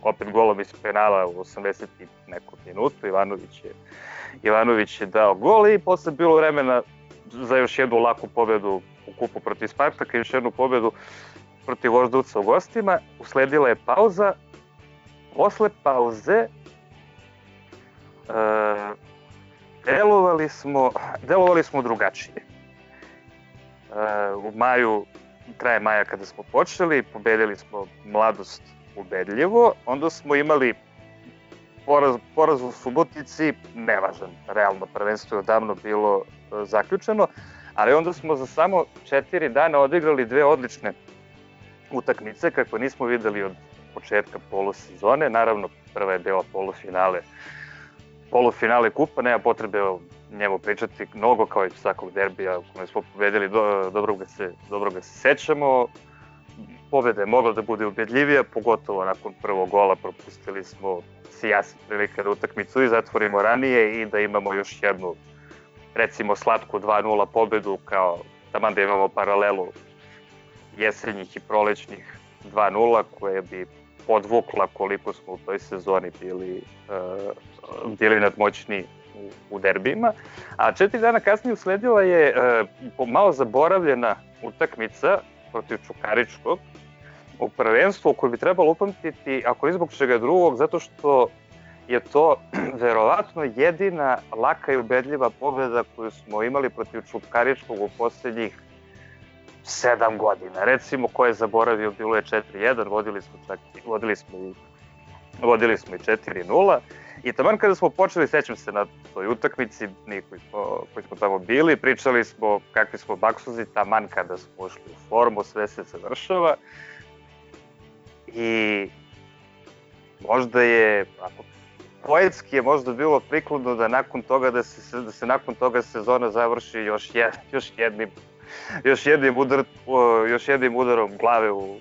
opet golom iz penala u 80 i nekom minutu, Ivanović je, Ivanović je dao gol i posle bilo vremena za još jednu laku pobedu u kupu protiv Spartaka i još jednu pobedu protiv Voždovca u gostima. Usledila je pauza. Posle pauze e, delovali smo, delovali smo drugačije. E, u maju, kraje maja kada smo počeli, pobedili smo mladost ubedljivo, onda smo imali poraz, poraz u Subotici, nevažan, realno prvenstvo je odavno bilo e, zaključeno, ali onda smo za samo četiri dana odigrali dve odlične utakmice kako nismo videli od početka polusezone. Naravno, prva je bila polufinale polufinale kupa, nema potrebe o njemu pričati mnogo kao i svakog derbija u kome smo pobedili, do, dobro, ga se, dobro ga se sećamo. Pobeda je mogla da bude ubedljivija, pogotovo nakon prvog gola propustili smo si jasne prilike da utakmicu i zatvorimo ranije i da imamo još jednu recimo slatku 2-0 pobedu kao taman da imamo paralelu jesenjih i prolećnih 2-0 koje bi podvukla koliko smo u toj sezoni bili, uh, bili nadmoćni u, u derbima. A četiri dana kasnije usledila je uh, malo zaboravljena utakmica protiv Čukaričkog u prvenstvu koju bi trebalo upamtiti, ako izbog čega drugog, zato što je to verovatno jedina laka i ubedljiva pobeda koju smo imali protiv Čukaričkog u poslednjih 7 godina. Recimo, ko je zaboravio, bilo je 4-1, vodili smo čak vodili smo i vodili smo i 4-0 i taman kada smo počeli, sećam se na toj utakmici, mi koji smo, koji smo tamo bili, pričali smo kakvi smo baksuzi, taman kada smo ušli u formu, sve se završava i možda je, ako poetski je možda bilo prikladno da nakon toga da se da se nakon toga sezona završi još jed, još jednim još jednim udar još jednim udarom glave u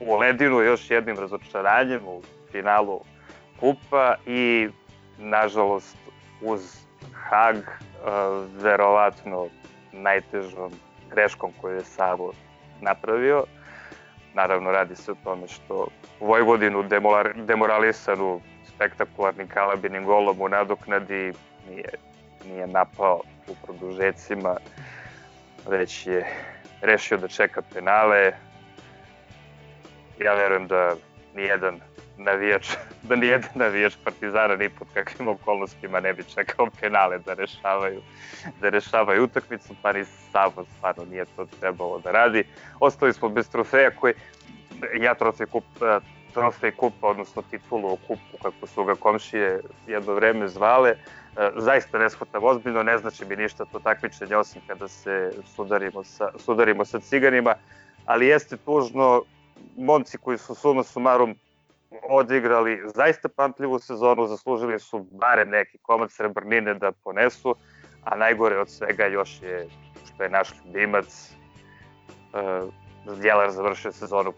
u ledinu, još jednim razočaranjem u finalu kupa i nažalost uz Hag verovatno najtežom greškom koju je Savo napravio. Naravno radi se o tome što Vojvodinu demoralisanu spektakularnim kalabinim golom u nadoknadi nije, nije napao u produžecima, već je rešio da čeka penale. Ja verujem da nijedan navijač, da nijedan navijač Partizana ni pod kakvim okolnostima ne bi čekao penale da rešavaju, da rešavaju utakmicu, pa ni Savo stvarno nije to trebalo da radi. Ostali smo bez trofeja koji, ja trofej kup, trofej kupa, odnosno titulu o kupu, kako su ga komšije jedno vreme zvale, zaista ne shvatam ozbiljno, ne znači mi ništa to takmičenje osim kada se sudarimo sa, sudarimo sa ciganima, ali jeste tužno, momci koji su suma sumarum odigrali zaista pamtljivu sezonu, zaslužili su bare neki komad srebrnine da ponesu, a najgore od svega još je što je naš ljubimac uh, Djelar završio sezonu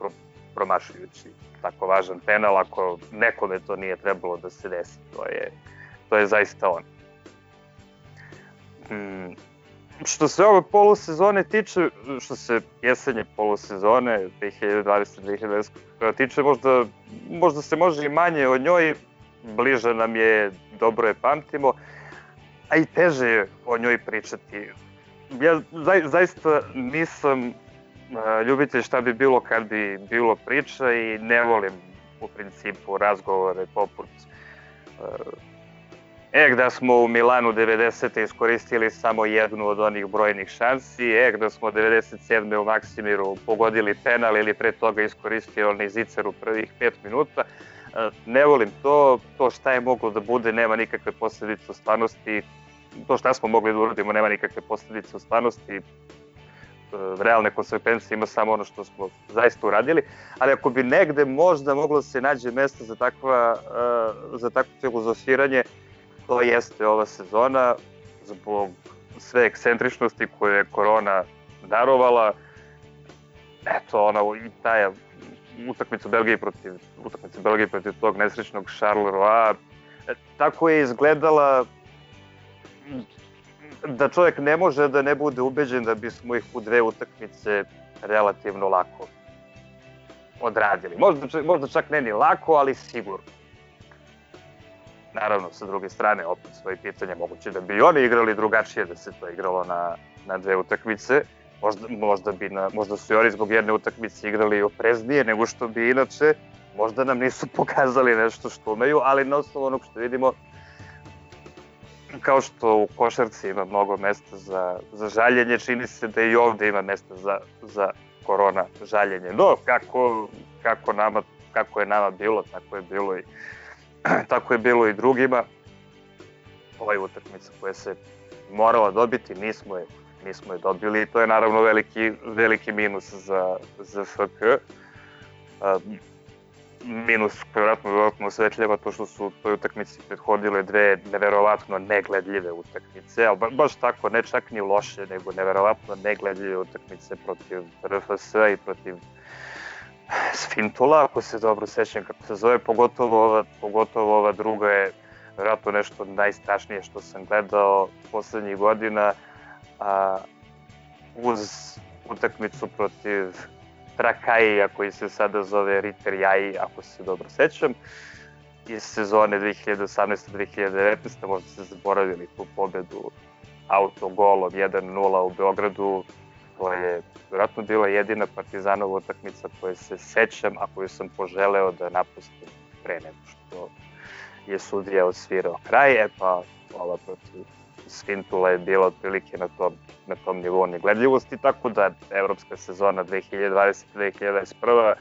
promašujući tako važan penal, ako nekome to nije trebalo da se desi, to je, to je zaista on. Mm, što se ove polusezone tiče, što se jesenje polusezone 2020-2020 tiče, možda, možda se može i manje o njoj, bliže nam je, dobro je pamtimo, a i teže je o njoj pričati. Ja za, zaista nisam ljubitelj šta bi bilo kad bi bilo priča i ne volim u principu razgovore poput E, da smo u Milanu 90. iskoristili samo jednu od onih brojnih šansi, e, da smo 97. u Maksimiru pogodili penal ili pre toga iskoristili onaj zicer u prvih 5 minuta. E, ne volim to, to šta je moglo da bude nema nikakve posledice u stvarnosti, to šta smo mogli da uradimo nema nikakve posledice u stvarnosti, realne konsekvencije ima samo ono što smo zaista uradili, ali ako bi negde možda moglo da se nađe mesto za, takva, e, za takvo filozofiranje, to jeste ova sezona zbog sve ekscentričnosti koje je korona darovala. Eto, ona i taj utakmica Belgije protiv utakmica Belgije protiv tog nesrećnog Charleroi. E, tako je izgledala da čovjek ne može da ne bude ubeđen da bismo ih u dve utakmice relativno lako odradili. Možda, možda čak ne ni lako, ali sigurno. Naravno, sa druge strane, opet svoje pitanje, moguće da bi oni igrali drugačije da se to igralo na, na dve utakmice. Možda, možda, bi na, možda su i oni zbog jedne utakmice igrali opreznije nego što bi inače. Možda nam nisu pokazali nešto što umeju, ali na osnovu onog što vidimo, kao što u košarci ima mnogo mesta za, za žaljenje, čini se da i ovde ima mesta za, za korona žaljenje. No, kako, kako, nama, kako je nama bilo, tako je bilo i tako je bilo i drugima. Ova je utakmica koja se morala dobiti, nismo je, nismo je dobili i to je naravno veliki, veliki minus za, za FK. A, minus koji vjerojatno dodatno osvetljava to što su toj utakmici prethodile dve neverovatno negledljive utakmice, ali ba, baš tako, ne čak ni loše, nego neverovatno negledljive utakmice protiv RFS i protiv Sfintula, ako se dobro sećam kako se zove, pogotovo ova, pogotovo ova druga je vjerojatno nešto najstrašnije što sam gledao poslednjih godina, a, uz utakmicu protiv Trakaija koji se sada zove Ritter Jai, ako se dobro sećam, iz sezone 2018-2019, možda ste zaboravili tu pobedu autogolom 1-0 u Beogradu, To je vjerojatno bila jedina partizanova utakmica koju se sećam, a koju sam poželeo da napustim pre nego što je sudija odsvirao kraj, e pa ova protiv Svintula je bila otprilike na tom, na tom nivou negledljivosti, tako da evropska sezona 2020-2021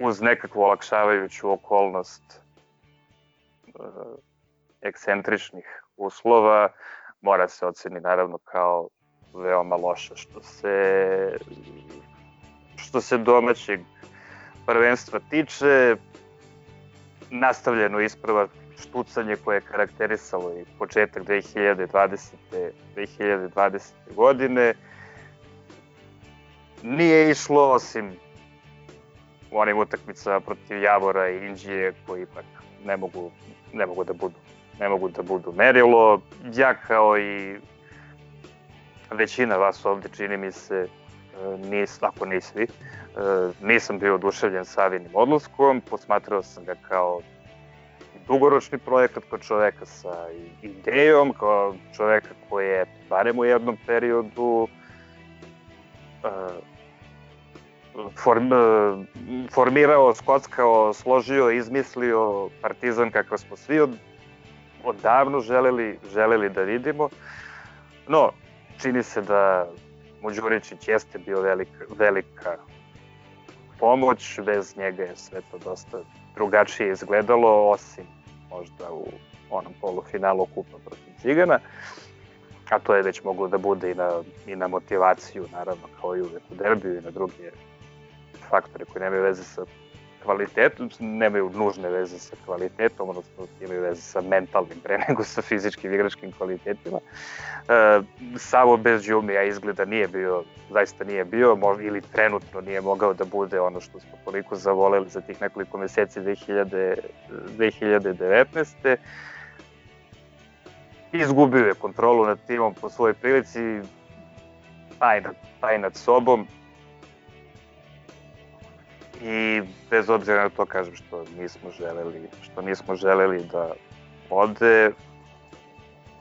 uz nekakvu olakšavajuću okolnost e, ekscentričnih uslova mora se oceni naravno kao veoma loša što se što se domaćeg prvenstva tiče nastavljeno isprava štucanje koje je karakterisalo i početak 2020. 2020. godine nije išlo osim u onim utakmicama protiv Javora i Indije koji ipak ne mogu, ne mogu da budu ne mogu da budu merilo. Ja kao i većina vas ovde čini mi se, e, nis, ako ni svi, nisam bio oduševljen Savinim odlaskom, posmatrao sam ga kao dugoročni projekat, kao čoveka sa idejom, kao čoveka koji je, barem u jednom periodu, form, formirao, skockao, složio, izmislio Partizan kakav smo svi od, odavno želeli, želeli da vidimo. No, čini se da Muđuričić jeste bio velika, velika pomoć, bez njega je sve to dosta drugačije izgledalo, osim možda u onom polufinalu kupa protiv Cigana, a to je već moglo da bude i na, i na motivaciju, naravno, kao i uvek u derbiju i na druge faktore koji nemaju veze sa kvalitetom, nemaju nužne veze sa kvalitetom, odnosno imaju veze sa mentalnim pre nego sa fizičkim igračkim kvalitetima. E, Savo bez Đumija izgleda nije bio, zaista nije bio, možda, ili trenutno nije mogao da bude ono što smo toliko zavoleli za tih nekoliko meseci 2000, 2019. Izgubio je kontrolu nad timom po svojoj prilici, taj nad, taj nad sobom, i bez obzira na to kažem što nismo želeli, što nismo želeli da ode,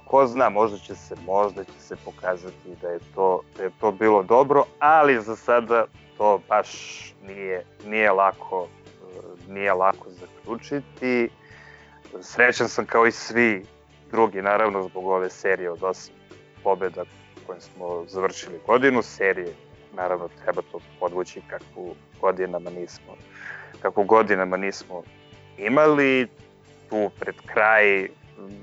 ko zna, možda će se, možda će se pokazati da je to, da je to bilo dobro, ali za sada to baš nije, nije lako nije lako zaključiti. Srećan sam kao i svi drugi, naravno zbog ove serije od 8 pobjeda koje smo završili godinu, serije naravno treba to podvući kakvu godinama nismo, kako godinama nismo imali. Tu pred kraj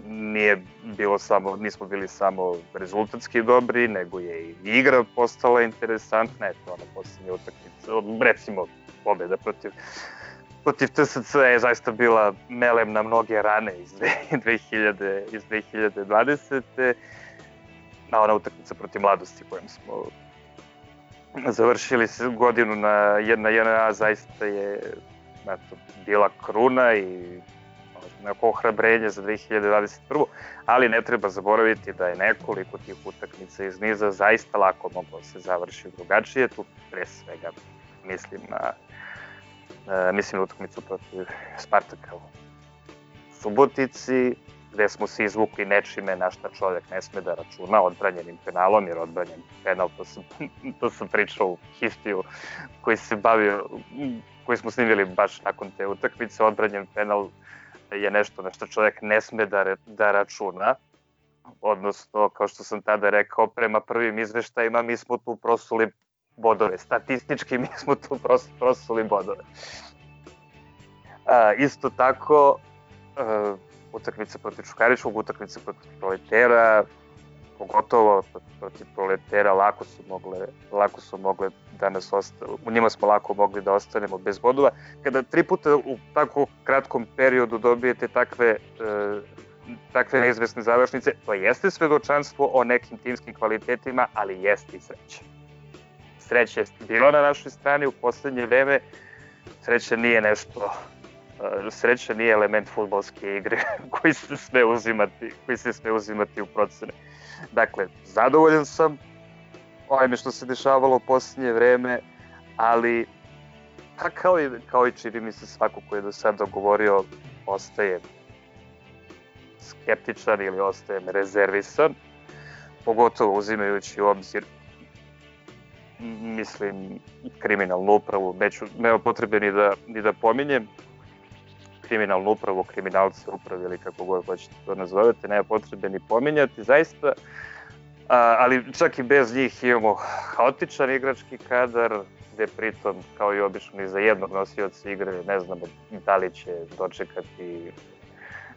nije bilo samo, nismo bili samo rezultatski dobri, nego je i igra postala interesantna, eto ona posljednja utakmica, recimo pobjeda protiv protiv TSC je zaista bila melem na mnoge rane iz 2000, iz 2020. Na ona utakmica protiv mladosti kojom smo završili godinu na jedna jedna zaista je eto, bila kruna i neko ohrabrenje za 2021. Ali ne treba zaboraviti da je nekoliko tih utakmica iz niza zaista lako moglo da se završi drugačije. Tu pre svega mislim na uh, mislim na utakmicu protiv Spartaka u Subotici, gde smo se izvukli nečime na šta čovjek ne sme da računa, odbranjenim penalom, jer odbranjen penal, to sam, to sam pričao u Histiju, koji se bavio, koji smo snimili baš nakon te utakmice, odbranjen penal je nešto na što čovjek ne sme da, da računa, odnosno, kao što sam tada rekao, prema prvim izveštajima mi smo tu prosuli bodove, statistički mi smo tu pros, prosuli bodove. A, isto tako, a, utakmice protiv Čukaričkog, utakmice protiv Proletera, pogotovo protiv Proletera lako su mogle, lako su mogle da nas ostane, u njima smo lako mogli da ostanemo bez bodova. Kada tri puta u tako kratkom periodu dobijete takve e, takve neizvesne završnice, to jeste svedočanstvo o nekim timskim kvalitetima, ali jeste i sreća. Sreća je bila na našoj strani u poslednje vreme, sreća nije nešto sreća nije element futbolske igre koji se sve uzimati, koji se sve uzimati u procene. Dakle, zadovoljan sam ovime što se dešavalo u posljednje vreme, ali pa kao i, kao i čini mi se svako ko je do sada govorio ostaje skeptičan ili ostaje rezervisan, pogotovo uzimajući u obzir mislim kriminalnu upravu, neću, nema potrebe ni da, ni da pominjem, kriminalnu upravu, kriminalce upravi ili kako god hoćete to nazovete, nema potrebe ni pominjati, zaista, a, ali čak i bez njih imamo haotičan igrački kadar, gde pritom, kao i obično, i za jednog nosioca igre ne znamo da li će dočekati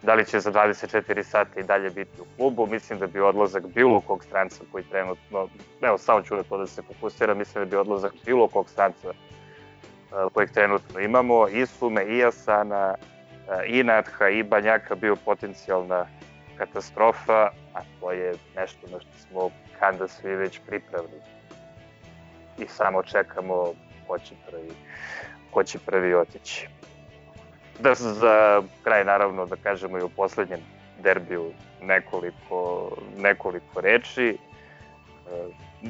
da li će za 24 sata i dalje biti u klubu. Mislim da bi odlazak bilo kog stranca koji trenutno, evo samo ću na to da se fokusira, mislim da bi odlazak bilo kog stranca kojeg trenutno imamo, i Sume, i Asana, i Natha i Banjaka bio potencijalna katastrofa, a to je nešto na što smo kanda svi već pripravni. I samo čekamo ko će prvi, ko će prvi otići. Da za kraj naravno da kažemo i u poslednjem derbiju nekoliko, nekoliko reči.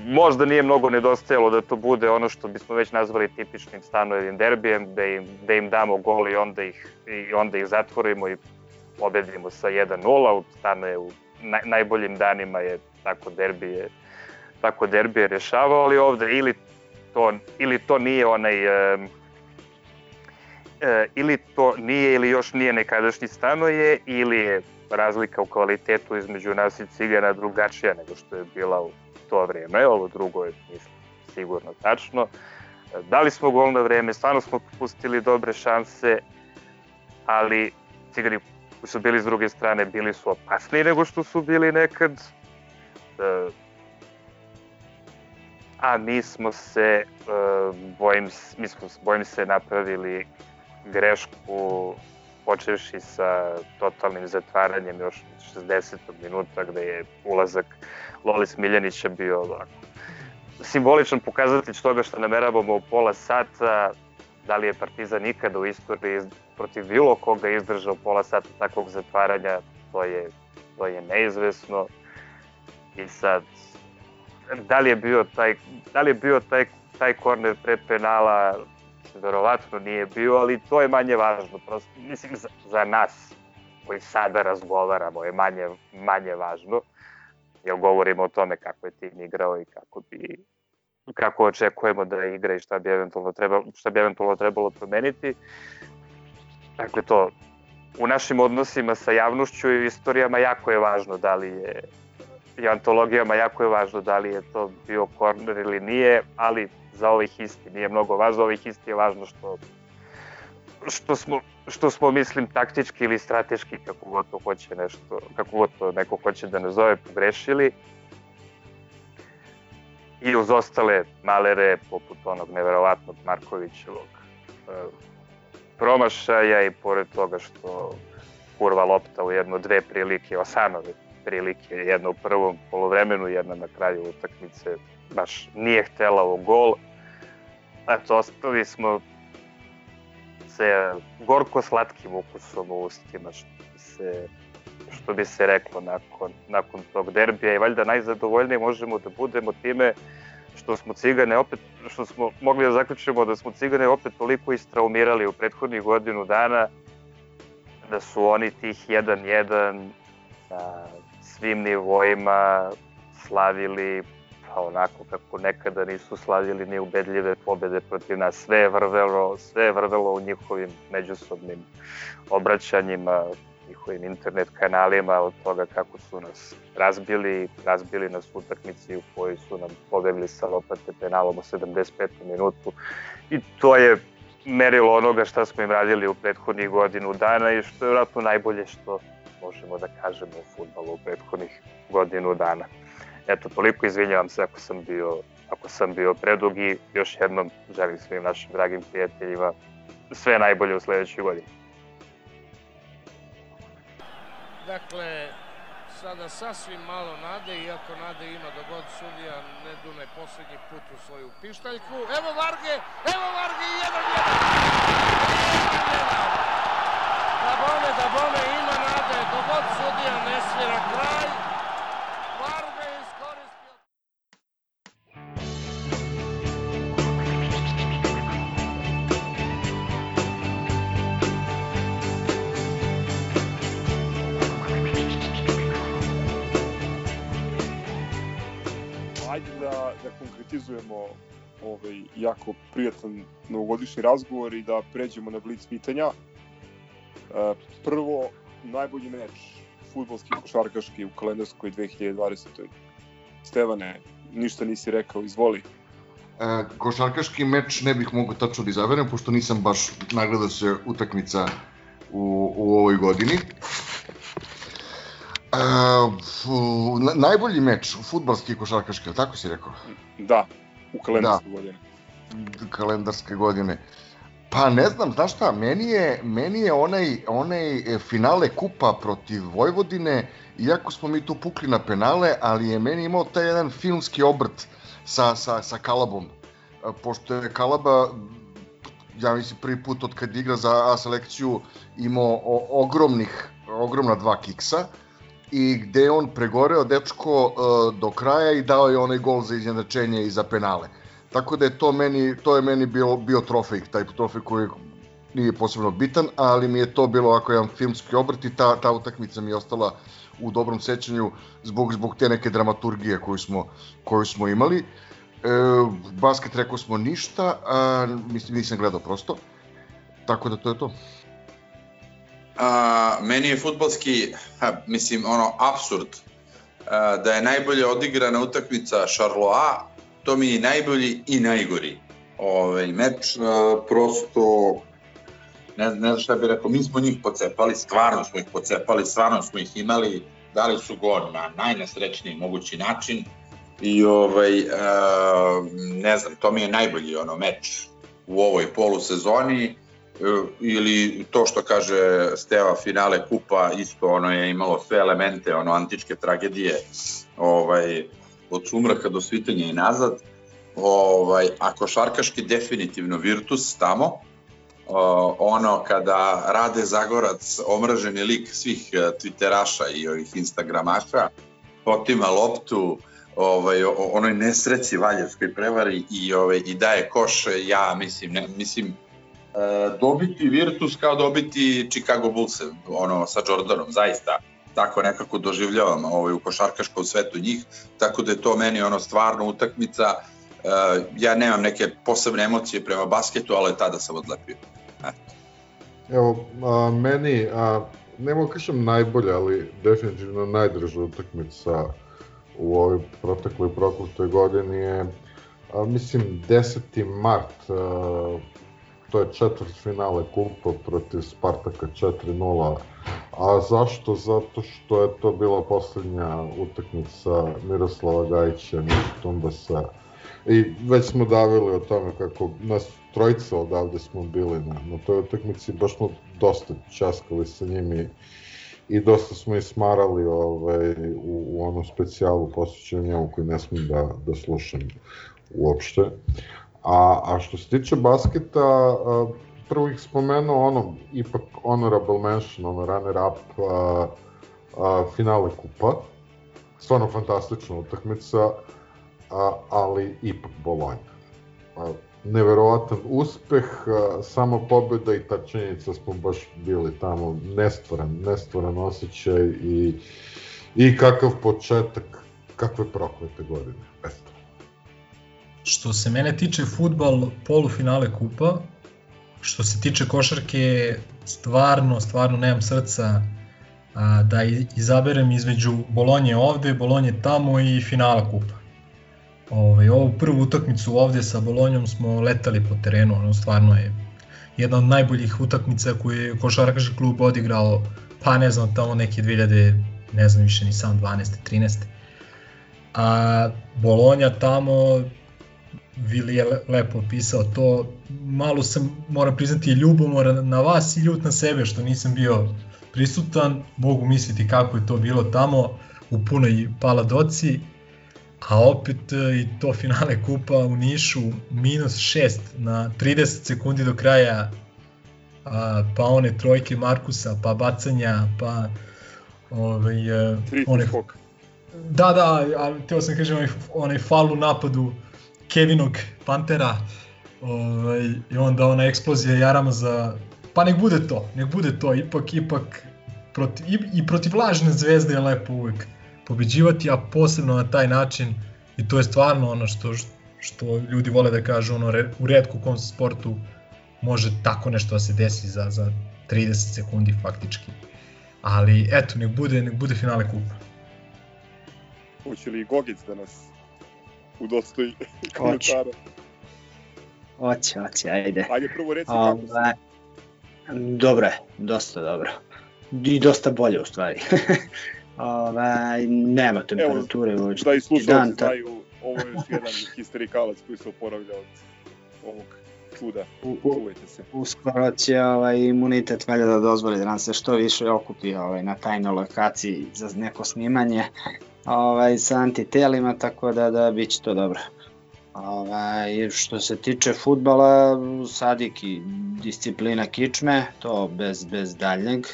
Možda nije mnogo nedostajalo da to bude ono što bismo već nazvali tipičnim stanovim derbijem, da im, da im damo gol i onda ih, i onda ih zatvorimo i pobedimo sa 1-0, stane u naj, najboljim danima je tako derbije tako derbije rešavao, ali ovde ili to, ili to nije onaj e, e, ili to nije ili još nije nekadašnji stanoje ili je razlika u kvalitetu između nas i Cigana drugačija nego što je bila u to vreme, ovo drugo je mislim, sigurno tačno. Da li smo gol na vreme, stvarno smo pustili dobre šanse, ali Cigani koji su bili s druge strane bili su opasniji nego što su bili nekad. E, a mi smo se, e, bojim, mi smo, bojim se, napravili grešku počevši sa totalnim zatvaranjem još 60. minuta gde je ulazak Lolis Miljanića bio ovako simboličan pokazatelj toga što nameravamo u pola sata, da li je Partizan ikada u istoriji protiv bilo koga izdržao pola sata takvog zatvaranja, to je, to je neizvesno. I sad, da li je bio taj, da li je bio taj, taj korner pre penala, verovatno nije bio, ali to je manje važno, prosto, mislim, za, za nas koji sada razgovaramo je manje, manje važno, jer govorimo o tome kako je tim igrao i kako bi kako očekujemo da igra i šta bi eventualno trebalo, šta bi eventualno trebalo promeniti. Dakle, to u našim odnosima sa javnošću i istorijama jako je važno da li je i antologijama jako je važno da li je to bio korner ili nije, ali za ovih isti. Nije mnogo važno, ovih isti je važno što što smo, što smo mislim taktički ili strateški kako god to hoće nešto, kako god to neko hoće da nazove pogrešili. I uz ostale malere poput onog neverovatnog Markovićevog e, promašaja i pored toga što kurva lopta u jedno dve prilike, osanove prilike, jedna u prvom polovremenu, jedna na kraju utakmice, baš nije htela u gol. Eto, ostali smo se gorko-slatkim ukusom u ustima, što bi se, što bi se reklo nakon, nakon tog derbija i valjda najzadovoljniji možemo da budemo time što smo Cigane opet, što smo mogli da zaključimo da smo Cigane opet toliko istraumirali u prethodnih godinu dana da su oni tih 1-1 na svim nivoima slavili pa onako kako nekada nisu slavili ni ubedljive pobede protiv nas. Sve je vrvelo, sve je vrvelo u njihovim međusobnim obraćanjima, njihovim internet kanalima od toga kako su nas razbili, razbili nas u utakmici u kojoj su nam pobegli sa lopate penalom u 75. minutu i to je merilo onoga šta smo im radili u prethodnih godinu dana i što je vratno najbolje što možemo da kažemo u futbalu u prethodnih godinu dana. Eto, toliko izvinjavam se ako sam bio, ako sam bio predug i još jednom želim svim našim dragim prijateljima sve najbolje u sledećoj godini. Dakle, sada sasvim malo nade, iako nade ima da god sudija ne dune poslednji put u svoju pištaljku. Evo Varge, evo Varge i jedan jedan. Da bome, da bome, ima nade, dogod sudija ne svira kraj, organizujemo ovaj, jako prijatan novogodišnji razgovor i da pređemo na blic pitanja. E, prvo, najbolji meč futbolski košarkaški u kalendarskoj 2020. Stevane, ništa nisi rekao, izvoli. E, košarkaški meč ne bih mogao tačno da izaberem, pošto nisam baš nagledao se utakmica u, u ovoj godini. Uh, najbolji meč, futbalski košarkaški, tako si rekao? Da, u kalendarske da. godine. Kalendarske godine. Pa ne znam, znaš šta, meni je, meni je onaj, onaj finale kupa protiv Vojvodine, iako smo mi tu pukli na penale, ali je meni imao taj jedan filmski obrt sa, sa, sa Kalabom. Pošto je Kalaba, ja mislim, prvi put od kad igra za A selekciju imao ogromnih, ogromna dva kiksa, i gde je on pregoreo dečko uh, do kraja i dao je onaj gol za izjednačenje i za penale. Tako da je to meni to je meni bio bio trofej, taj trofej koji nije posebno bitan, ali mi je to bilo ovako jedan filmski obrt i ta ta utakmica mi je ostala u dobrom sećanju zbog zbog te neke dramaturgije koju smo koju smo imali. E, basket rekao smo ništa, a, mislim nisam gledao prosto. Tako da to je to. A, meni je futbalski, ha, mislim, ono, absurd a, da je najbolje odigrana utakmica Charloa, to mi je najbolji i najgori ovaj meč, a, prosto ne, ne znam šta bih rekao, mi smo njih pocepali, stvarno smo ih pocepali, stvarno smo ih imali, dali su gol na najnesrećniji mogući način i ovaj, a, ne znam, to mi je najbolji ono meč u ovoj polusezoni ili to što kaže Steva finale kupa isto ono je imalo sve elemente ono antičke tragedije ovaj od sumraka do svitenja i nazad. Ovaj a košarkaški definitivno Virtus tamo o, ono kada Rade Zagorac omraženi lik svih e, twitteraša i ovih instagramaša potima loptu ovaj onoj nesreći Valjevskoj prevari i ovaj i daje koš ja mislim ne mislim E, dobiti Virtus kao dobiti Chicago Bulls ono sa Jordanom zaista tako nekako doživljavam ovaj, u košarkaškom svetu njih, tako da je to meni ono stvarno utakmica, e, ja nemam neke posebne emocije prema basketu, ali tada sam odlepio. Eto. Evo, a, meni, a, ne mogu kažem najbolje, ali definitivno najdraža utakmica u ovoj protekloj proklutoj godini je, a, mislim, 10. mart, a, to je četvrt finale kupa protiv Spartaka 4-0. A zašto? Zato što je to bila poslednja utakmica Miroslava Gajića, Miša Tumbasa. I već smo davili o tome kako nas trojica odavde smo bili na, na toj utakmici, baš smo dosta časkali sa njimi i dosta smo ismarali ovaj, u, u onu specijalu posvećenju njemu koji ne smem da, da slušam uopšte. A, a što se tiče basketa, prvo ih spomenuo ono, ipak honorable mention, ono runner up a, a, finale kupa. Stvarno fantastična utakmica, a, ali ipak Bolonja. A, neverovatan uspeh, a, samo pobjeda i ta činjenica smo baš bili tamo, nestvoran, nestvoran osjećaj i, i kakav početak, kakve proklete godine. Eto. Što se mene tiče futbal polufinale kupa, što se tiče košarke, stvarno, stvarno nemam srca a, da izaberem između Bolonje ovde, Bolonje tamo i finala kupa. Ove, ovaj, ovu prvu utakmicu ovde sa Bolonjom smo letali po terenu, ono stvarno je jedna od najboljih utakmica koju je košarkaški klub odigrao, pa ne znam, tamo neke 2000, ne znam više ni sam 12. 13. A Bolonja tamo Vili je lepo opisao to. Malo sam, moram priznati, ljubomoran na vas i ljut na sebe što nisam bio prisutan. Mogu misliti kako je to bilo tamo u punoj paladoci. A opet e, i to finale kupa u Nišu, minus 6 na 30 sekundi do kraja, a, pa one trojke Markusa, pa bacanja, pa ovaj, e, one, Da, da, a teo sam kažem onaj, onaj fal u napadu Kevinog Pantera ovaj, i onda ona eksplozija Jarama za pa nek bude to, nek bude to, ipak, ipak protiv, i, i protiv lažne zvezde je lepo uvek pobeđivati, a posebno na taj način i to je stvarno ono što, što ljudi vole da kažu, ono, u redku kom sportu može tako nešto da se desi za, za 30 sekundi faktički. Ali eto, nek bude, nek bude finale kupa. Hoće li Gogic da nas udostoji komentara. Hoće, hoće, ajde. Ajde prvo reci kako si. Ovaj, dobro je, dosta dobro. I dosta bolje u stvari. ovaj, nema temperature uopšte. Da i slušalci znaju, ovo je još jedan histerikalac koji se oporavlja od ovog čuda. Čuvajte se. Uskoro će ovaj, imunitet valjda da dozvoli da nam se što više okupi ovaj, na tajnoj lokaciji za neko snimanje ovaj, sa antitelima, tako da, da bit će to dobro. Ovaj, što se tiče futbala, sadik i disciplina kičme, to bez, bez daljnjeg.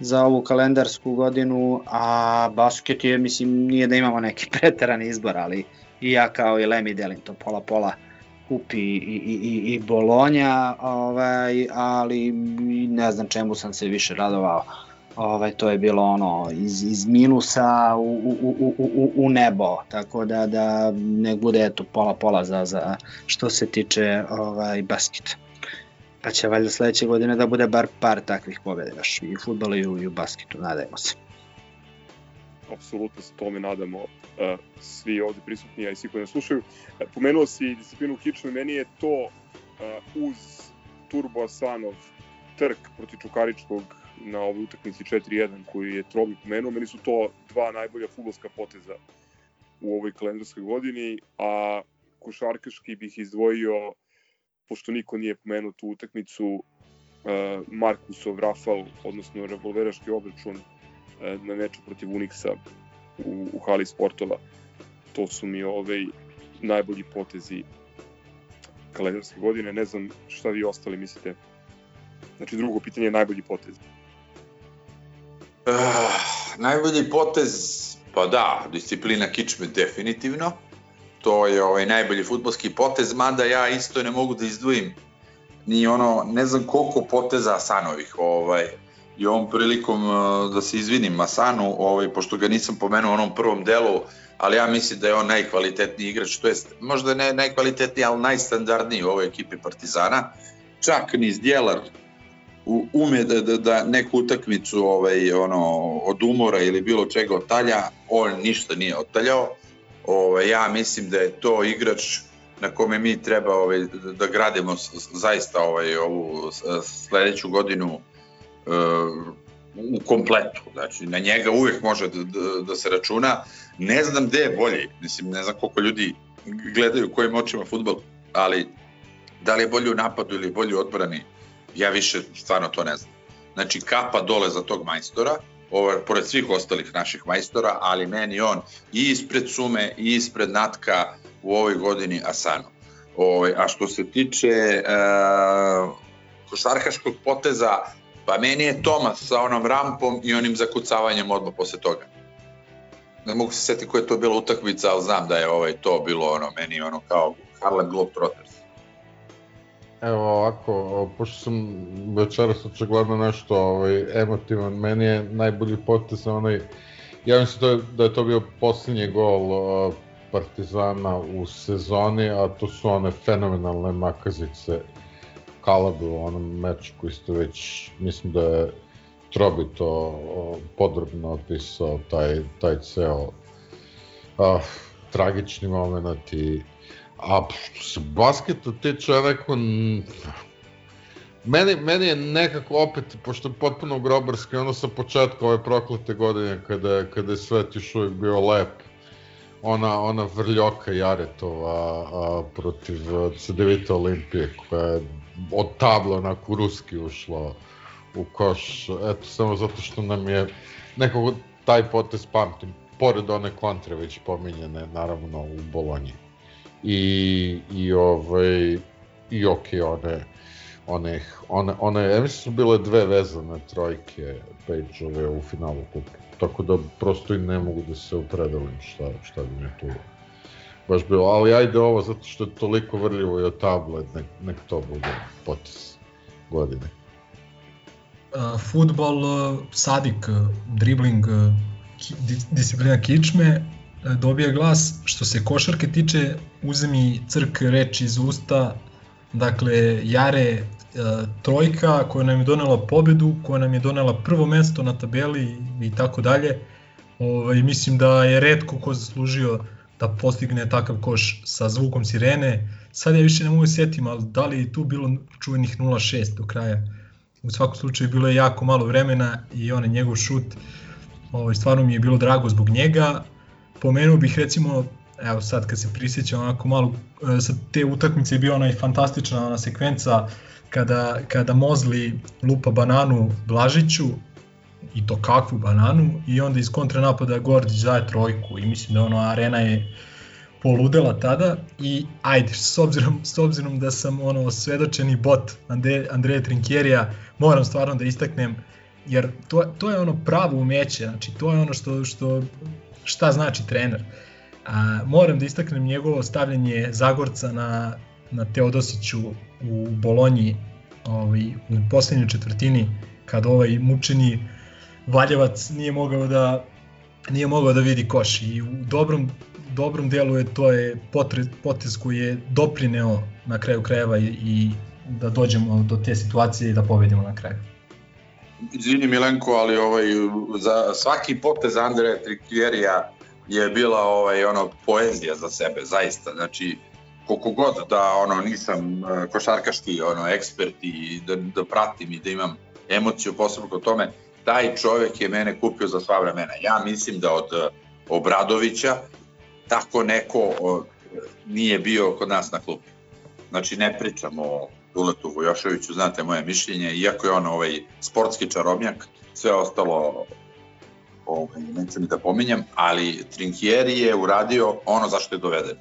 za ovu kalendarsku godinu, a basket je, mislim, nije da imamo neki preterani izbor, ali i ja kao i Lemi delim to pola-pola kupi i, i, i, i Bolonja, ovaj, ali ne znam čemu sam se više radovao. Ovaj, to je bilo ono iz, iz minusa u, u, u, u, u nebo, tako da, da ne bude eto pola-pola za, za što se tiče ovaj, basketa. Pa će valjda sledeće godine da bude bar par takvih pobjede još i u futbolu i u, i u basketu, nadajmo se. Apsolutno se tome nadamo uh, svi ovde prisutni, a i svi koji nas slušaju. Uh, pomenuo si disciplinu kičme, meni je to uh, uz Turbo Asanov trk proti Čukaričkog na ovoj utakmici 4-1 koju je Trobi pomenuo, meni su to dva najbolja futbolska poteza u ovoj kalendarskoj godini, a košarkaški bih izdvojio pošto niko nije pomenuo tu utakmicu, uh, Markusov Rafal, odnosno revolveraški obračun uh, na meču protiv Unixa u, u hali sportova. To su mi ovaj najbolji potezi kalendarske godine. Ne znam šta vi ostali mislite. Znači drugo pitanje je najbolji potez. Uh, najbolji potez, pa da, disciplina kičme definitivno to je ovaj najbolji futbolski potez, mada ja isto ne mogu da izdvojim ni ono, ne znam koliko poteza Asanovih, ovaj, i ovom prilikom uh, da se izvinim Masanu, ovaj, pošto ga nisam pomenuo u onom prvom delu, ali ja mislim da je on najkvalitetniji igrač, to jest možda ne najkvalitetniji, ali najstandardniji u ovoj ekipi Partizana. Čak ni Zdjelar ume da, da, da neku utakmicu ovaj, ono, od umora ili bilo čega otalja, on ništa nije otaljao Ovaj, ja mislim da je to igrač na kome mi treba ovaj, da gradimo zaista ovaj, ovu sledeću godinu uh, u kompletu. Znači, na njega uvek može da, da, da se računa. Ne znam gde je bolji, mislim, ne znam koliko ljudi gledaju kojim očima futbol, ali da li je bolji u napadu ili bolji u odbrani, ja više stvarno to ne znam. Znači, kapa dole za tog majstora, ovaj, pored svih ostalih naših majstora, ali meni on i ispred Sume i ispred Natka u ovoj godini Asano. Ovaj, a što se tiče e, košarkaškog poteza, pa meni je Tomas sa onom rampom i onim zakucavanjem odmah posle toga. Ne mogu se setiti koja je to bila utakmica, ali znam da je ovaj to bilo ono, meni ono kao Harlem Globetrotters. Evo ovako, pošto sam večeras očigledno nešto ovaj, emotivan, meni je najbolji potez onaj, ja mislim da je, da je to bio posljednji gol uh, Partizana u sezoni, a to su one fenomenalne makazice Kalabu u onom meču koji ste već, mislim da je Trobi to podrobno opisao, taj, taj ceo uh, tragični moment i A se basketa tiče, ja meni, meni je nekako opet, pošto je potpuno grobarski, ono sa početka ove proklete godine, kada, kada je svet još uvijek bio lep, ona, ona vrljoka Jaretova a, protiv CDVita Olimpije, koja je od tabla onako ruski ušla u koš, eto, samo zato što nam je nekako taj potez pamtim, pored one kontre već pominjene, naravno, u Bolonji i, i ovaj i ok, one one, one, one, ja mislim su bile dve vezane trojke Page-ove u finalu kupa. Tako da prosto i ne mogu da se opredelim šta, šta bi mi tu baš bilo. Ali ajde ovo zato što je toliko vrljivo i od tablet, nek, nek to bude potis godine. Uh, futbol, uh, sadik, dribling, ki, disciplina kičme, dobija glas. Što se košarke tiče, uzemi crk reč iz usta, dakle, Jare e, trojka koja nam je donela pobedu, koja nam je donela prvo mesto na tabeli i tako dalje. Ovaj, mislim da je redko ko zaslužio da postigne takav koš sa zvukom sirene. Sad ja više ne mogu da sjetim, ali da li je tu bilo čuvenih 0-6 do kraja. U svakom slučaju bilo je jako malo vremena i onaj njegov šut, ovaj, stvarno mi je bilo drago zbog njega pomenuo bih recimo, evo sad kad se prisjećam onako malo, e, sa te utakmice je bio onaj fantastična ona sekvenca kada, kada Mozli lupa bananu Blažiću, i to kakvu bananu, i onda iz kontranapada Gordić daje trojku i mislim da ono arena je poludela tada i ajde, s obzirom, s obzirom da sam ono svedočeni bot Andre, Andreja Trinkjerija, moram stvarno da istaknem jer to, to je ono pravo umeće, znači to je ono što, što šta znači trener. A, moram da istaknem njegovo stavljanje Zagorca na, na Teodosiću u Bolonji ovaj, u poslednjoj četvrtini kad ovaj mučeni Valjevac nije mogao da nije mogao da vidi koš i u dobrom dobrom delu je to je potre, potez koji je doprineo na kraju krajeva i, i da dođemo do te situacije i da pobedimo na kraju. Izvini Milenko, ali ovaj, za svaki potez Andreja Trikjerija je bila ovaj ono poezija za sebe, zaista. Znači, koliko god da ono nisam e, košarkaški ono ekspert i da, da pratim i da imam emociju posebno kod tome, taj čovek je mene kupio za sva vremena. Ja mislim da od e, Obradovića tako neko nije bio kod nas na klubu. Znači ne pričamo o Duletu Vojoševiću, znate moje mišljenje, iako je on ovaj sportski čarobnjak, sve ostalo ovaj, neću ni da pominjem, ali Trinkieri je uradio ono zašto je doveden.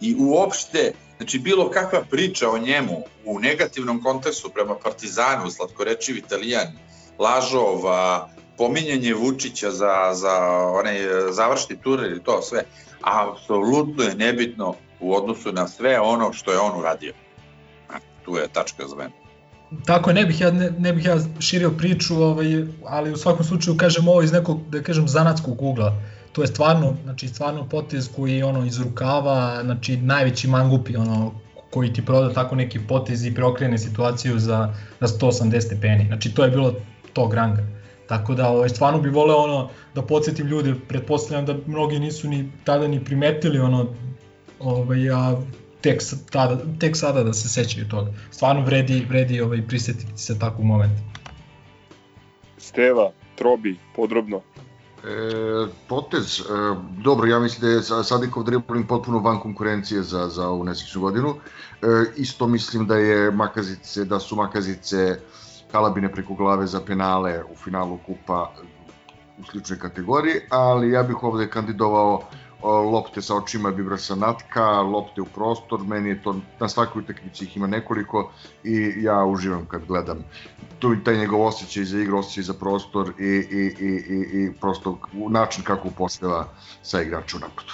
I uopšte, znači bilo kakva priča o njemu u negativnom kontekstu prema Partizanu, slatkorečiv italijan, lažov, pominjanje Vučića za, za onaj završni tur ili to sve, apsolutno je nebitno u odnosu na sve ono što je on uradio. Tu je tačka za mene. Tako ne bih ja ne, ne bih ja širio priču, ovaj, ali u svakom slučaju kažem ovo iz nekog da kažem zanatskog ugla. To je stvarno, znači stvarno potez koji ono iz rukava, znači najveći mangupi ono koji ti proda tako neki potez i preokrene situaciju za na 180 stepeni. Znači to je bilo tog ranga. Tako da ovaj, stvarno bi voleo ono, da podsjetim ljude, pretpostavljam da mnogi nisu ni tada ni primetili ono, ovaj, a tek, tada, tek sada da se sećaju toga. Stvarno vredi, vredi ovaj, prisetiti se takvog momenta. Steva, Trobi, podrobno. E, potez, e, dobro, ja mislim da je Sadikov dribling potpuno van konkurencije za, za ovu nesečnu godinu. E, isto mislim da je Makazice, da su Makazice Kalabine preko glave za penale u finalu kupa u sličnoj kategoriji, ali ja bih ovde kandidovao lopte sa očima Bibrasa Natka, lopte u prostor, meni je to, na svakoj utakmici ih ima nekoliko i ja uživam kad gledam tu taj njegov osjećaj za igru, osjećaj za prostor i, i, i, i, i prosto način kako uposleva sa igrača u napadu.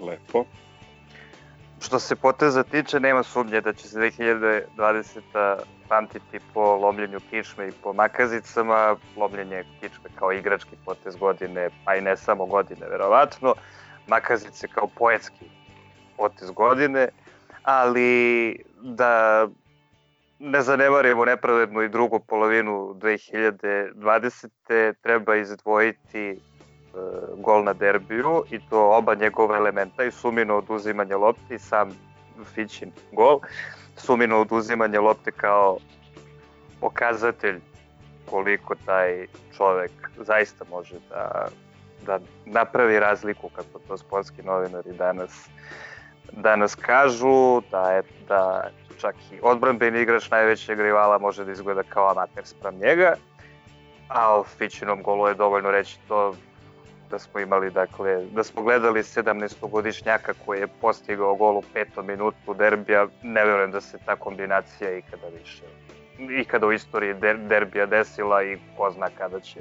Lepo. Što se poteza tiče, nema sumnje da će se 2020 pamtiti po lomljenju kičme i po makazicama, lomljenje kičme kao igrački potez godine, pa i ne samo godine, verovatno, makazice kao poetski potez godine, ali da ne zanemarimo nepravednu i drugu polovinu 2020. treba izdvojiti gol na derbiju i to oba njegova elementa i sumino oduzimanje lopti i sam Fićin gol. Sumino oduzimanje lopte kao pokazatelj koliko taj čovek zaista može da, da napravi razliku kako to sportski novinari danas danas kažu da je da čak i odbranbeni igrač najvećeg rivala može da izgleda kao amater sprem njega, a o Fićinom golu je dovoljno reći to da smo imali, dakle, da smo gledali 17-godišnjaka koji je postigao gol u petom minutu derbija, ne verujem da se ta kombinacija ikada više ikada u istoriji der, derbija desila i ko zna kada će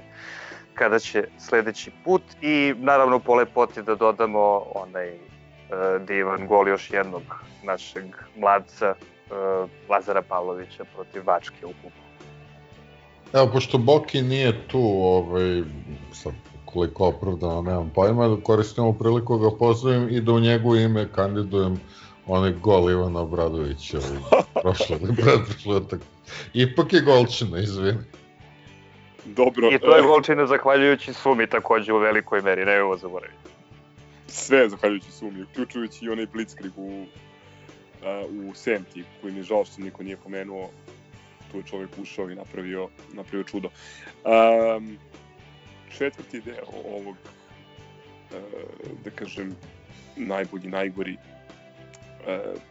kada će sledeći put i naravno po lepoti da dodamo onaj uh, divan gol još jednog našeg mladca uh, Lazara Pavlovića protiv Bačke u kupu. Evo, pošto Boki nije tu, ovaj, sad koliko opravdano, nemam pojma, da koristim ovu priliku da ga pozdravim i da u njegovo ime kandidujem onaj gol Ivana Obradovića ovaj, prošle, predprošle tak. Ipak je golčina, izvini. Dobro. I to je golčina zahvaljujući Sumi takođe u velikoj meri, ne ovo zaboraviti. Sve zahvaljujući Sumi, uključujući i onaj blitzkrieg u, u Senti, koji mi je žao što niko nije pomenuo tu je čovjek ušao i napravio, napravio čudo. Um, četvrti deo ovog, uh, da kažem, najbolji, najgori uh,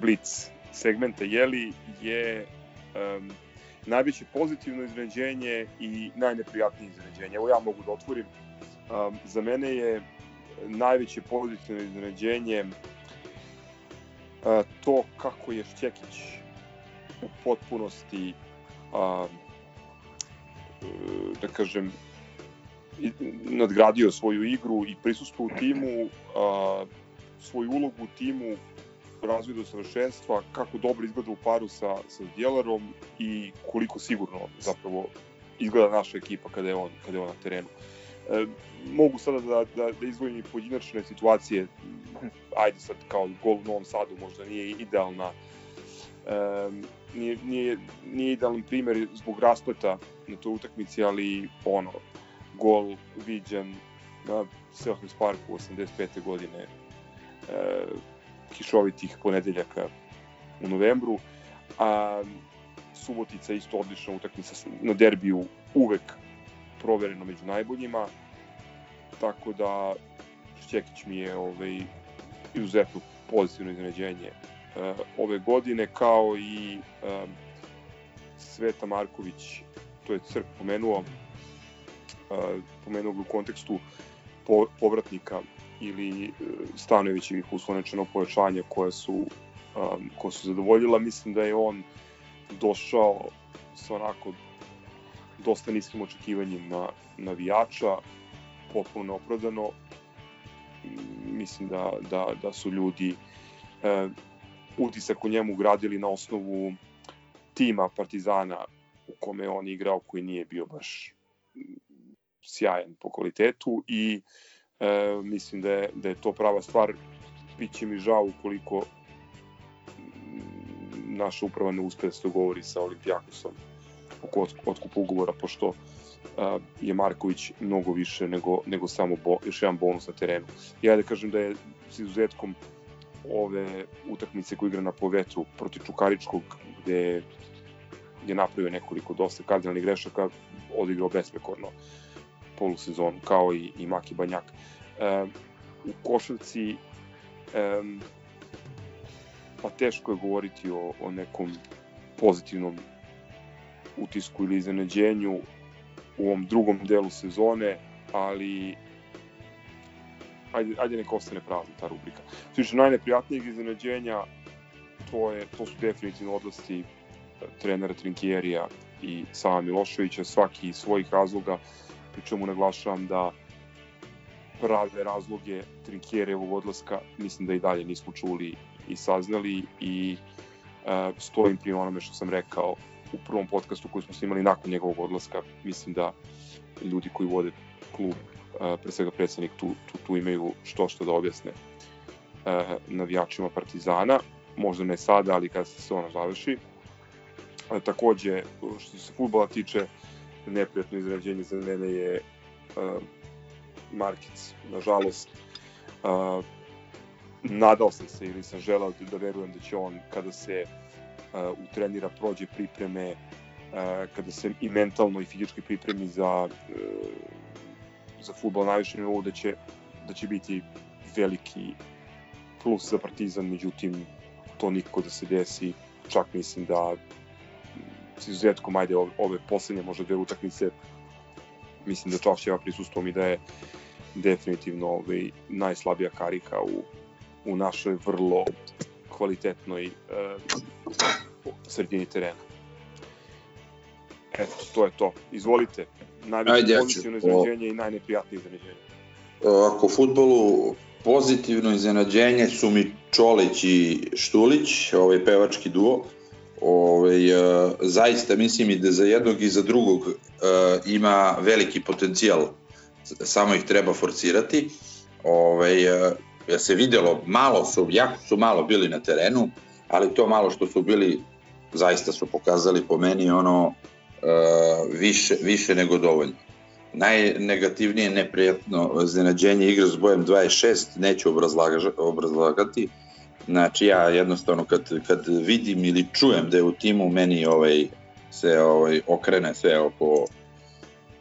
blitz segmenta Jeli je um, najveće pozitivno iznenađenje i najneprijatnije iznenađenje. Evo ja mogu da otvorim. Um, za mene je najveće pozitivno iznenađenje uh, to kako je Šćekić u potpunosti um, da kažem, nadgradio svoju igru i prisustvo u timu, a, svoju ulogu u timu, razvoj do savršenstva, kako dobro izgleda u paru sa, sa Djelarom i koliko sigurno zapravo izgleda naša ekipa kada je on, kada je on na terenu. E, mogu sada da, da, da izvojim i pojedinačne situacije, ajde sad kao gol u Novom Sadu možda nije idealna, e, nije, nije, nije idealan primer zbog raspleta na toj utakmici, ali ono, gol viđen na Selhurst Parku 85. godine e, kišovitih ponedeljaka u novembru a Subotica isto odlična utakmica na derbiju uvek provereno među najboljima tako da Šćekić mi je ovaj, izuzetno pozitivno iznenađenje uh, ove godine kao i uh, Sveta Marković to je Crk pomenuo pomenuo u kontekstu po, povratnika ili e, Stanojevićevih uslovnečenog pojačanja koje su, koje su zadovoljila. Mislim da je on došao sa onako dosta niskim očekivanjima navijača, potpuno neopravdano. Mislim da, da, da su ljudi e, utisak o njemu gradili na osnovu tima Partizana u kome on igrao koji nije bio baš sjajan po kvalitetu i e, mislim da je, da je to prava stvar. Biće mi žao ukoliko naša uprava ne uspe da se dogovori sa Olimpijakosom oko otkupa ugovora, pošto uh, je Marković mnogo više nego, nego samo bo, još jedan bonus na terenu. Ja da kažem da je s izuzetkom ove utakmice koje igra na povetu protiv Čukaričkog, gde je napravio nekoliko dosta kardinalnih grešaka, odigrao besprekorno. Uh, polusezonu, kao i, i Maki Banjak. E, u košarci e, pa teško je govoriti o, o nekom pozitivnom utisku ili iznenađenju u ovom drugom delu sezone, ali ajde, ajde neka ostane prazna ta rubrika. Sviše najneprijatnijeg iznenađenja to, je, to su definitivno odlasti e, trenera Trinkjerija i Sava Miloševića, svaki iz svojih razloga pri čemu naglašavam da prave razloge Trinkjerevog odlaska mislim da i dalje nismo čuli i saznali i uh, stojim pri onome što sam rekao u prvom podcastu koji smo snimali nakon njegovog odlaska. Mislim da ljudi koji vode klub, uh, pre svega predsednik, tu, tu, tu imaju što što da objasne uh, navijačima Partizana. Možda ne sada, ali kada se ona završi. Uh, takođe, što se futbola tiče, neprijatno izrađenje za mene je uh, Markic. Nažalost, uh, nadao sam se ili sam želao da, da verujem da će on kada se uh, utrenira, prođe pripreme, uh, kada se i mentalno i fizički pripremi za uh, za futbol najviše nivou da će da će biti veliki plus za Partizan, međutim to nikako da se desi, čak mislim da s izuzetkom, ajde, ove, ove poslednje možda dve utakmice, mislim da Čašćeva prisustvo i da je definitivno ovaj, najslabija karika u, u našoj vrlo kvalitetnoj uh, sredini terena. Eto, to je to. Izvolite. Najveće pozitivno iznenađenje i najneprijatnije iznenađenje. Ako u futbolu pozitivno iznenađenje su mi Čolić i Štulić, ovaj pevački duo. Ovaj, uh, zaista mislim i da za jednog i za drugog uh, ima veliki potencijal, samo ih treba forcirati. Ovaj, uh, ja se videlo, malo su, jako su malo bili na terenu, ali to malo što su bili, zaista su pokazali po meni ono uh, više, više nego dovoljno. Najnegativnije neprijatno iznenađenje igra s bojem 26, neću obrazlagati, Znači ja jednostavno kad, kad vidim ili čujem da je u timu meni ovaj, se ovaj, okrene sve oko,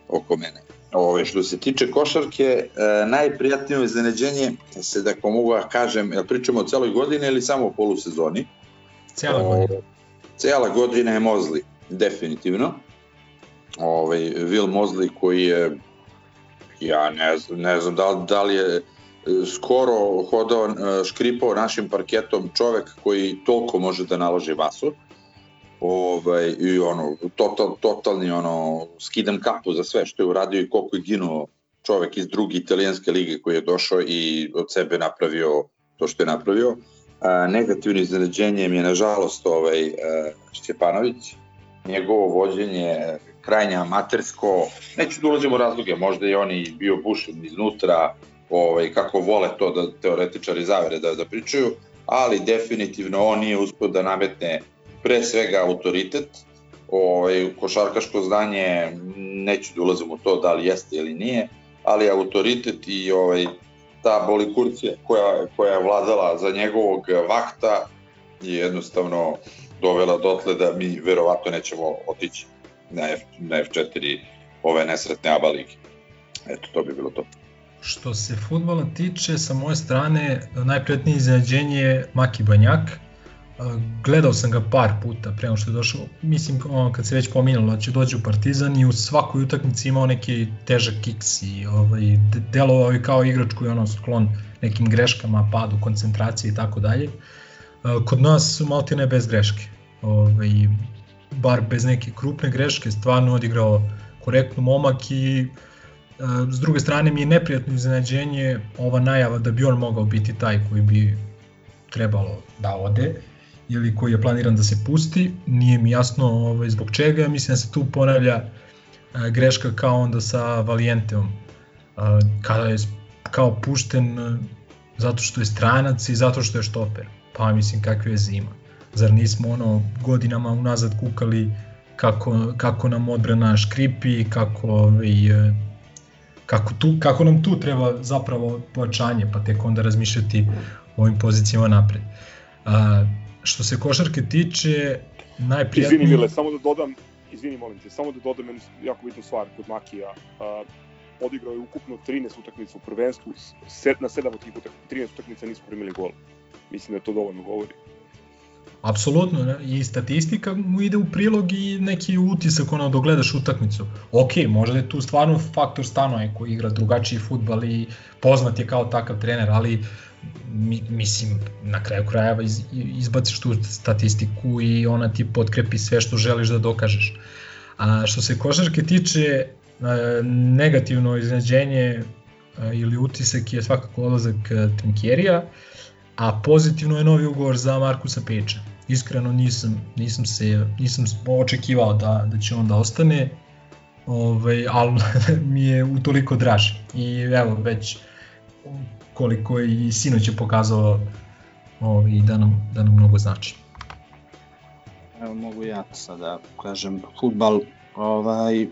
oko mene. Ove, ovaj, što se tiče košarke, e, najprijatnije iznenađenje se da ako mogu da kažem, jel pričamo o celoj godini ili samo o polusezoni? Cijela godina. Cijela godina je Mozli, definitivno. Ovaj, Will Mozli koji je, ja ne znam, ne znam da, da li je skoro hodao, e, škripao našim parketom čovek koji toliko može da naloži vasu. ovaj, i ono, total, totalni ono, skidam kapu za sve što je uradio i koliko je ginuo čovek iz druge italijanske lige koji je došao i od sebe napravio to što je napravio. A, negativno iznenađenje mi je nažalost ovaj, a, Šćepanović, njegovo vođenje krajnje amatersko, neću da ulazim u razloge, možda je on i bio bušen iznutra, ovaj, kako vole to da teoretičari zavere da, da pričaju, ali definitivno on nije uspio da nametne pre svega autoritet, ovaj, košarkaško znanje, neću da ulazim u to da li jeste ili nije, ali autoritet i ovaj, ta bolikurcija koja, koja je vladala za njegovog vakta je jednostavno dovela dotle da mi verovatno nećemo otići na, F, na F4 ove nesretne ABA ligi. Eto, to bi bilo to. Što se futbola tiče, sa moje strane, najpretnije iznenađenje je Maki Banjak. Gledao sam ga par puta pre nego što je došao, mislim kad se već pominjalo da će doći u Partizan i u svakoj utakmici imao neki težak kiks i ovaj, delovao je kao igrač koji je ono sklon nekim greškama, padu, koncentracije i tako dalje. Kod nas Maltine bez greške. Ovaj, bar bez neke krupne greške, stvarno odigrao korektno momak i s druge strane mi je neprijatno iznenađenje ova najava da bi on mogao biti taj koji bi trebalo da ode ili koji je planiran da se pusti, nije mi jasno ovaj, zbog čega, mislim da se tu ponavlja greška kao onda sa Valienteom, kada je kao pušten zato što je stranac i zato što je štoper, pa mislim kakve je zima. Zar nismo ono godinama unazad kukali kako, kako nam odbrana škripi, kako, ovaj, kako, tu, kako nam tu treba zapravo pojačanje, pa tek onda razmišljati o ovim pozicijama napred. A, što se košarke tiče, najprijatnije... Izvini Mile, samo da dodam, izvini molim te, samo da dodam jednu jako bitnu stvar kod Makija. A, odigrao je ukupno 13 utakmica u prvenstvu, set, na 7 od tih utakmica, 13 utakmica nismo primili gol. Mislim da to dovoljno govori. Apsolutno, ne? i statistika mu ide u prilog i neki utisak ono dok gledaš utakmicu. Ok, možda je tu stvarno faktor Stanoje koji igra drugačiji futbal i poznat je kao takav trener, ali mi, mislim, na kraju krajeva iz, izbaciš tu statistiku i ona ti potkrepi sve što želiš da dokažeš. A što se košarke tiče, negativno iznenađenje ili utisak je svakako odlazak Trinkjerija, a pozitivno je novi ugovor za Markusa Peča. Iskreno nisam, nisam se nisam očekivao da, da će on da ostane, ovaj, ali mi je utoliko draž. I evo, već koliko je i sinoć je pokazao ovaj, da, nam, da nam mnogo znači. Evo mogu ja sada kažem, futbal ovaj,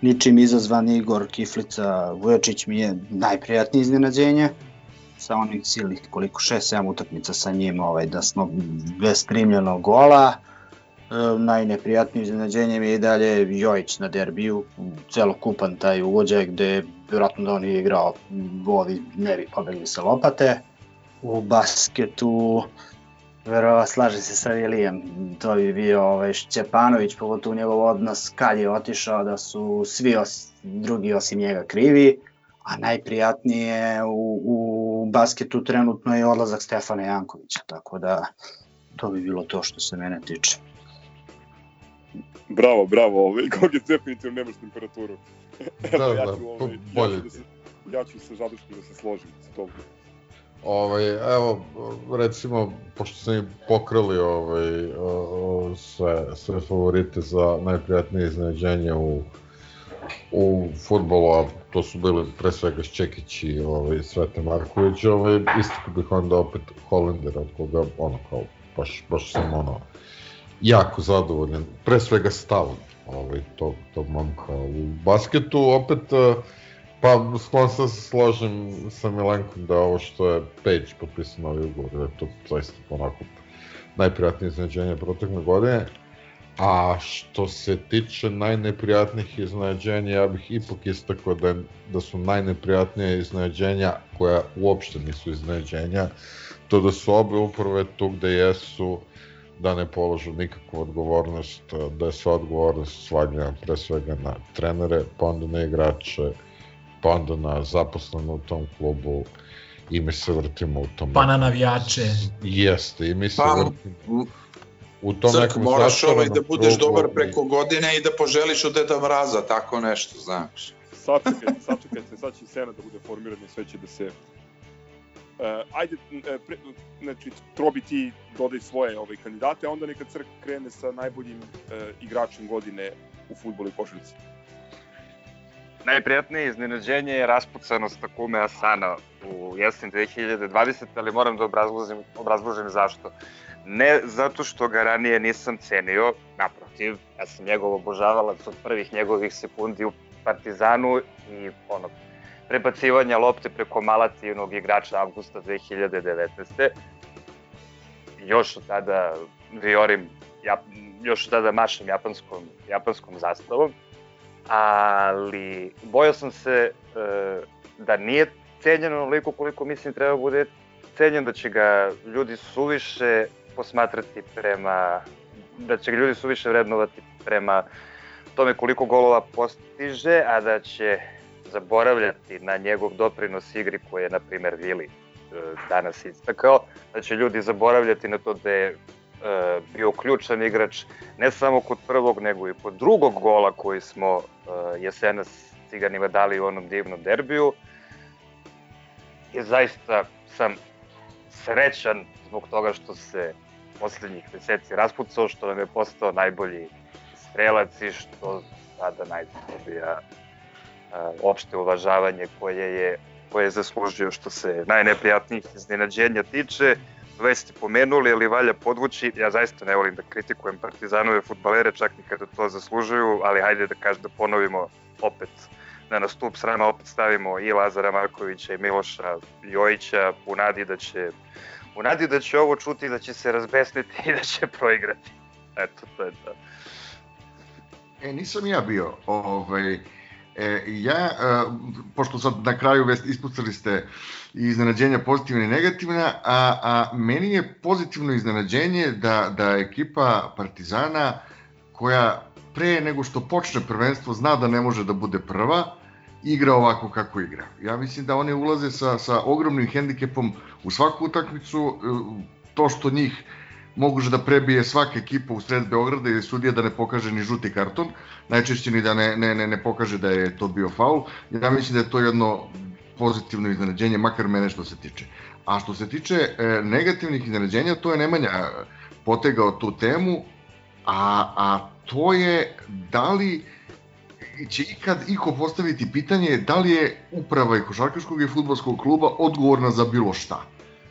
ničim izazvan Igor Kiflica Vujočić mi je najprijatnije iznenađenje sa onih silnih koliko 6-7 utakmica sa njim ovaj, da smo bez primljenog gola. E, najneprijatnije iznenađenje mi je i dalje Jojić na derbiju celokupan taj uvođaj gde vjerojatno da on je igrao ovi ne pobegli sa lopate. U basketu Verova slaže se sa Vilijem, to bi bio ovaj, Šćepanović, pogotovo njegov odnos kad je otišao da su svi os, drugi osim njega krivi, a najprijatnije u, u basketu trenutno je odlazak Stefana Jankovića, tako da to bi bilo to što se mene tiče. Bravo, bravo, ovaj, Gogic definitivno nemaš temperaturu. Evo, da, ja ću, da, ovaj, bolje. Ja ću, da se, ja ću sa Žaduškom da se složim sa tobom. Ovaj, evo, recimo, pošto smo i pokrali ovaj, o, sve, sve favorite za najprijatnije iznenađenje u, u futbolu, a to su bili pre svega Šćekić i ovaj, Svete Marković, ovaj, isto bih onda opet Hollander, od koga, ono, kao, baš, baš sam, ono, jako zadovoljan, pre svega stavom ovaj, tog, tog momka u basketu, opet, uh, Pa, sklon se složim sa Milenkom da ovo što je Page potpisao novi ugovor, da je to zaista onako najprijatnije iznenađenje protekle godine. A što se tiče najneprijatnijih iznenađenja, ja bih ipak istakao da, da su najneprijatnije iznenađenja koja uopšte nisu iznenađenja, to da su obe uprave tu gde jesu, da ne položu nikakvu odgovornost, da je sva odgovornost svađena pre svega na trenere, pa onda na igrače, pa onda na zaposleno u tom klubu i mi se vrtimo u tom... Pa na navijače. Jeste, i mi se pa, vrtimo... u tom Crk, nekom moraš ovaj da budeš krugu dobar i- preko godine i da poželiš od Deda Mraza, tako nešto, znaš. Sačekajte, sačekajte, sad će Senat da bude formiran i sve će da se... Uh, ajde, e, pre, znači, Trobi ti dodaj svoje ovaj, kandidate, a onda neka Crk krene sa najboljim uh, igračem godine u futbolu i košarci. Najprijatnije iznenađenje je raspucanost Takume Asana u jesen 2020, ali moram da obrazložim, obrazložim zašto. Ne zato što ga ranije nisam cenio, naprotiv, ja sam njegov obožavalac od prvih njegovih sekundi u Partizanu i ono, prebacivanja lopte preko Malatijenog igrača avgusta 2019. Još od tada viorim, ja, još od tada mašem japanskom, japanskom zastavom ali bojao sam se e, da nije cenjen onoliko koliko mislim treba bude cenjen, da će ga ljudi suviše posmatrati prema, da će ga ljudi suviše vrednovati prema tome koliko golova postiže, a da će zaboravljati na njegov doprinos igri koji je, na primer, Vili e, danas istakao, da će ljudi zaboravljati na to da je e, bio ključan igrač ne samo kod prvog, nego i kod drugog gola koji smo uh, jesenas ciganima dali u onom divnom derbiju. I zaista sam srećan zbog toga što se poslednjih meseci raspucao, što nam je postao najbolji strelac i što sada najbolji dobija uh, opšte uvažavanje koje je, koje je zaslužio što se najneprijatnijih iznenađenja tiče. Već ste pomenuli, ali valja podvući, ja zaista ne volim da kritikujem partizanove futbalere, čak i kada to zaslužuju, ali hajde da kažem da ponovimo opet na stup srama opet stavimo i Lazara Markovića i Miloša Jojića u nadi da će u nadi da će ovo čuti, da će se razbesniti i da će proigrati. Eto, to je to. E, nisam ja bio. Ovaj, e, ja, e, pošto sad na kraju vest ispucali ste iznenađenja pozitivne i negativna, a, a meni je pozitivno iznenađenje da, da ekipa Partizana koja pre nego što počne prvenstvo zna da ne može da bude prva, igra ovako kako igra. Ja mislim da oni ulaze sa, sa ogromnim hendikepom u svaku utakmicu, e, to što njih moguće da prebije svaka ekipa u sred Beograda i sudija da ne pokaže ni žuti karton, najčešće ni da ne, ne, ne, ne pokaže da je to bio faul. Ja mislim da je to jedno pozitivno iznenađenje, makar mene što se tiče. A što se tiče e, negativnih iznenađenja, to je Nemanja potegao tu temu, a, a to je da li će ikad iko postaviti pitanje da li je uprava i košarkaškog i futbolskog kluba odgovorna za bilo šta.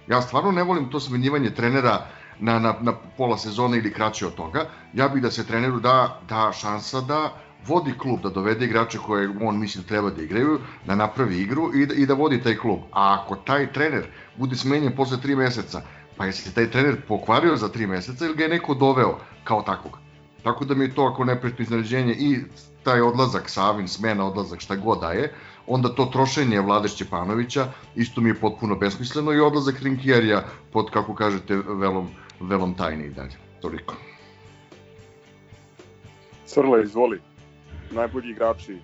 Ja stvarno ne volim to smenjivanje trenera na, na, na pola sezone ili kraće od toga. Ja bih da se treneru da, da šansa da vodi klub, da dovede igrače koje on misli da treba da igraju, da napravi igru i da, i da vodi taj klub. A ako taj trener bude smenjen posle tri meseca, pa je se taj trener pokvario za tri meseca ili ga je neko doveo kao takvog. Tako da mi je to ako nepretno iznenađenje i taj odlazak Savin, smena, odlazak, šta god da je, onda to trošenje Vlade Šćepanovića isto mi je potpuno besmisleno i odlazak Rinkijarija pod, kako kažete, velom, velom tajne i dalje. Toliko. Crle, izvoli. Najbolji igrači.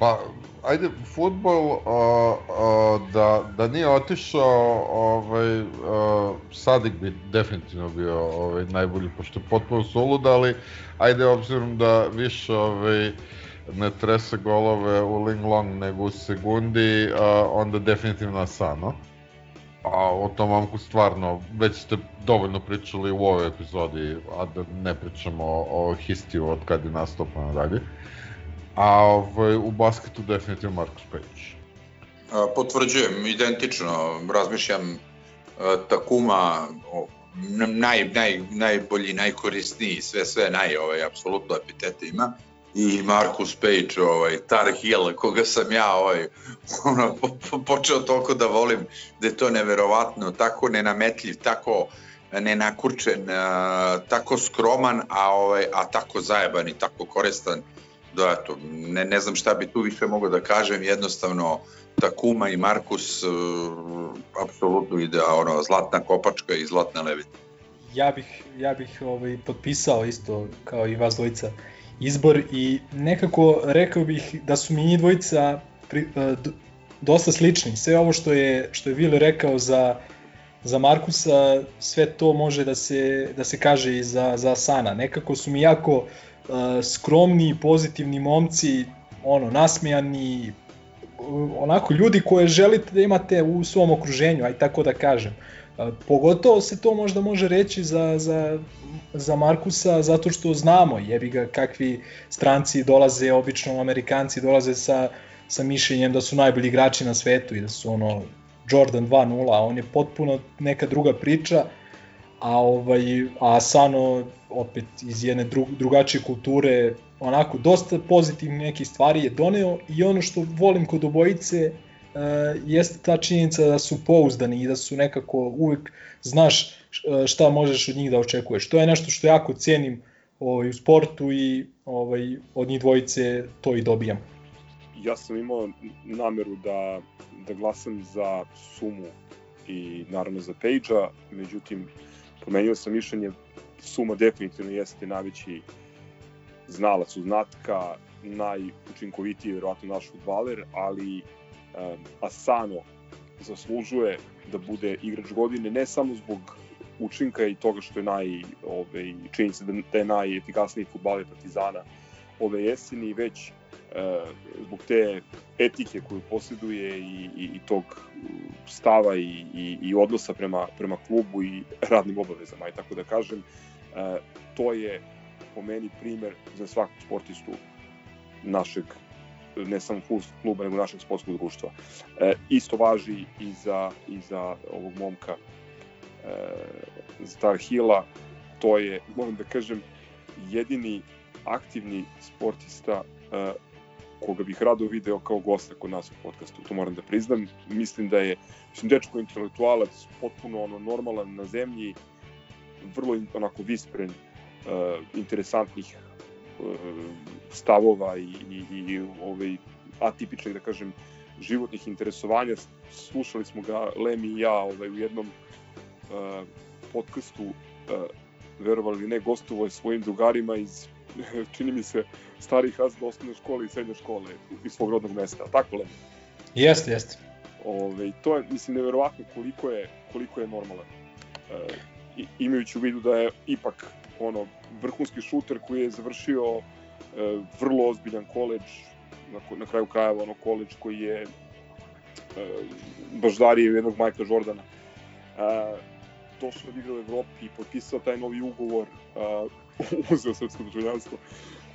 Pa, ajde, futbol, a, a, da, da nije otišao, ovaj, a, Sadik bi definitivno bio ovaj, najbolji, pošto je potpuno sulud, ali ajde, obzirom da više ovaj, ne trese golove u Ling Long nego u sekundi, a, onda definitivno Asano. A o tom momku stvarno, već ste dovoljno pričali u ovoj epizodi, a da ne pričamo o, o histiju od kad je nastupa nadalje. A ovaj, u basketu definitivno Marcus Page. A, Potvrđujem, identično, razmišljam a, Takuma, naj, naj, najbolji, najkorisniji, sve, sve naj, ovaj, apsolutno epitete ima. I Marcus Page, ovaj, Tar Heel, koga sam ja ovaj, ono, po, po, počeo toliko da volim, da je to neverovatno, tako nenametljiv, tako nenakurčen, a, tako skroman, a, ovaj, a tako zajeban i tako koristan da eto, ne, ne znam šta bi tu više mogao da kažem, jednostavno Takuma i Markus uh, apsolutno ide ono, zlatna kopačka i zlatna levita. Ja bih, ja bih ovaj, potpisao isto kao i vas dvojica izbor i nekako rekao bih da su mi njih dvojica pri, uh, dosta slični. Sve ovo što je, što je Vili rekao za za Markusa sve to može da se, da se kaže i za, za Sana. Nekako su mi jako uh, skromni, pozitivni momci, ono, nasmejani, onako ljudi koje želite da imate u svom okruženju, aj tako da kažem. Pogotovo se to možda može reći za, za, za Markusa zato što znamo jebi ga kakvi stranci dolaze, obično Amerikanci dolaze sa, sa mišljenjem da su najbolji igrači na svetu i da su ono Jordan 2.0, a on je potpuno neka druga priča, a ovaj a Sano opet iz jedne dru, drugačije kulture onako dosta pozitivnih nekih stvari je doneo i ono što volim kod obojice uh, jeste ta činjenica da su pouzdani i da su nekako uvek znaš e, šta možeš od njih da očekuješ. To je nešto što jako cenim ovaj, u sportu i ovaj, od njih dvojice to i dobijam. Ja sam imao nameru da, da glasam za Sumu i naravno za Pejđa, međutim promenio sam mišljenje, Suma definitivno jeste najveći znalac znatka, najučinkovitiji verovatno naš futbaler, ali um, Asano zaslužuje da bude igrač godine ne samo zbog učinka i toga što je naj, ove, čini se da, da je najefikasniji futbaler Partizana ove jeseni, već zbog te etike koju posjeduje i, i, i tog stava i, i, i odnosa prema, prema klubu i radnim obavezama, i tako da kažem, e, to je po meni primer za svakog sportistu našeg ne samo kluba, nego našeg sportskog društva. E, isto važi i za, i za ovog momka e, Star Hilla, to je, moram da kažem, jedini aktivni sportista e, koga bih rado video kao gosta kod nas u podcastu, to moram da priznam. Mislim da je, mislim, dečko intelektualac, potpuno ono, normalan na zemlji, vrlo onako vispren, uh, interesantnih uh, stavova i, i, i ovaj, atipičnih, da kažem, životnih interesovanja. Slušali smo ga Lemi i ja ovaj, u jednom uh, podcastu, uh, verovali ne, gostovo je svojim drugarima iz, čini mi se, starih razreda osnovne škole i srednje škole iz svog rodnog mesta. Tako, Lemi? Jeste, jeste. Ove, to je, mislim, neverovatno koliko je, koliko je normalan. E, imajući u vidu da je ipak ono vrhunski šuter koji je završio e, vrlo ozbiljan koleđ na, na kraju krajeva ono koleđ koji je e, baždario jednog Majka Jordana. E, došao da igra u Evropi, potpisao taj novi ugovor, e, uzeo srpsko državljanstvo.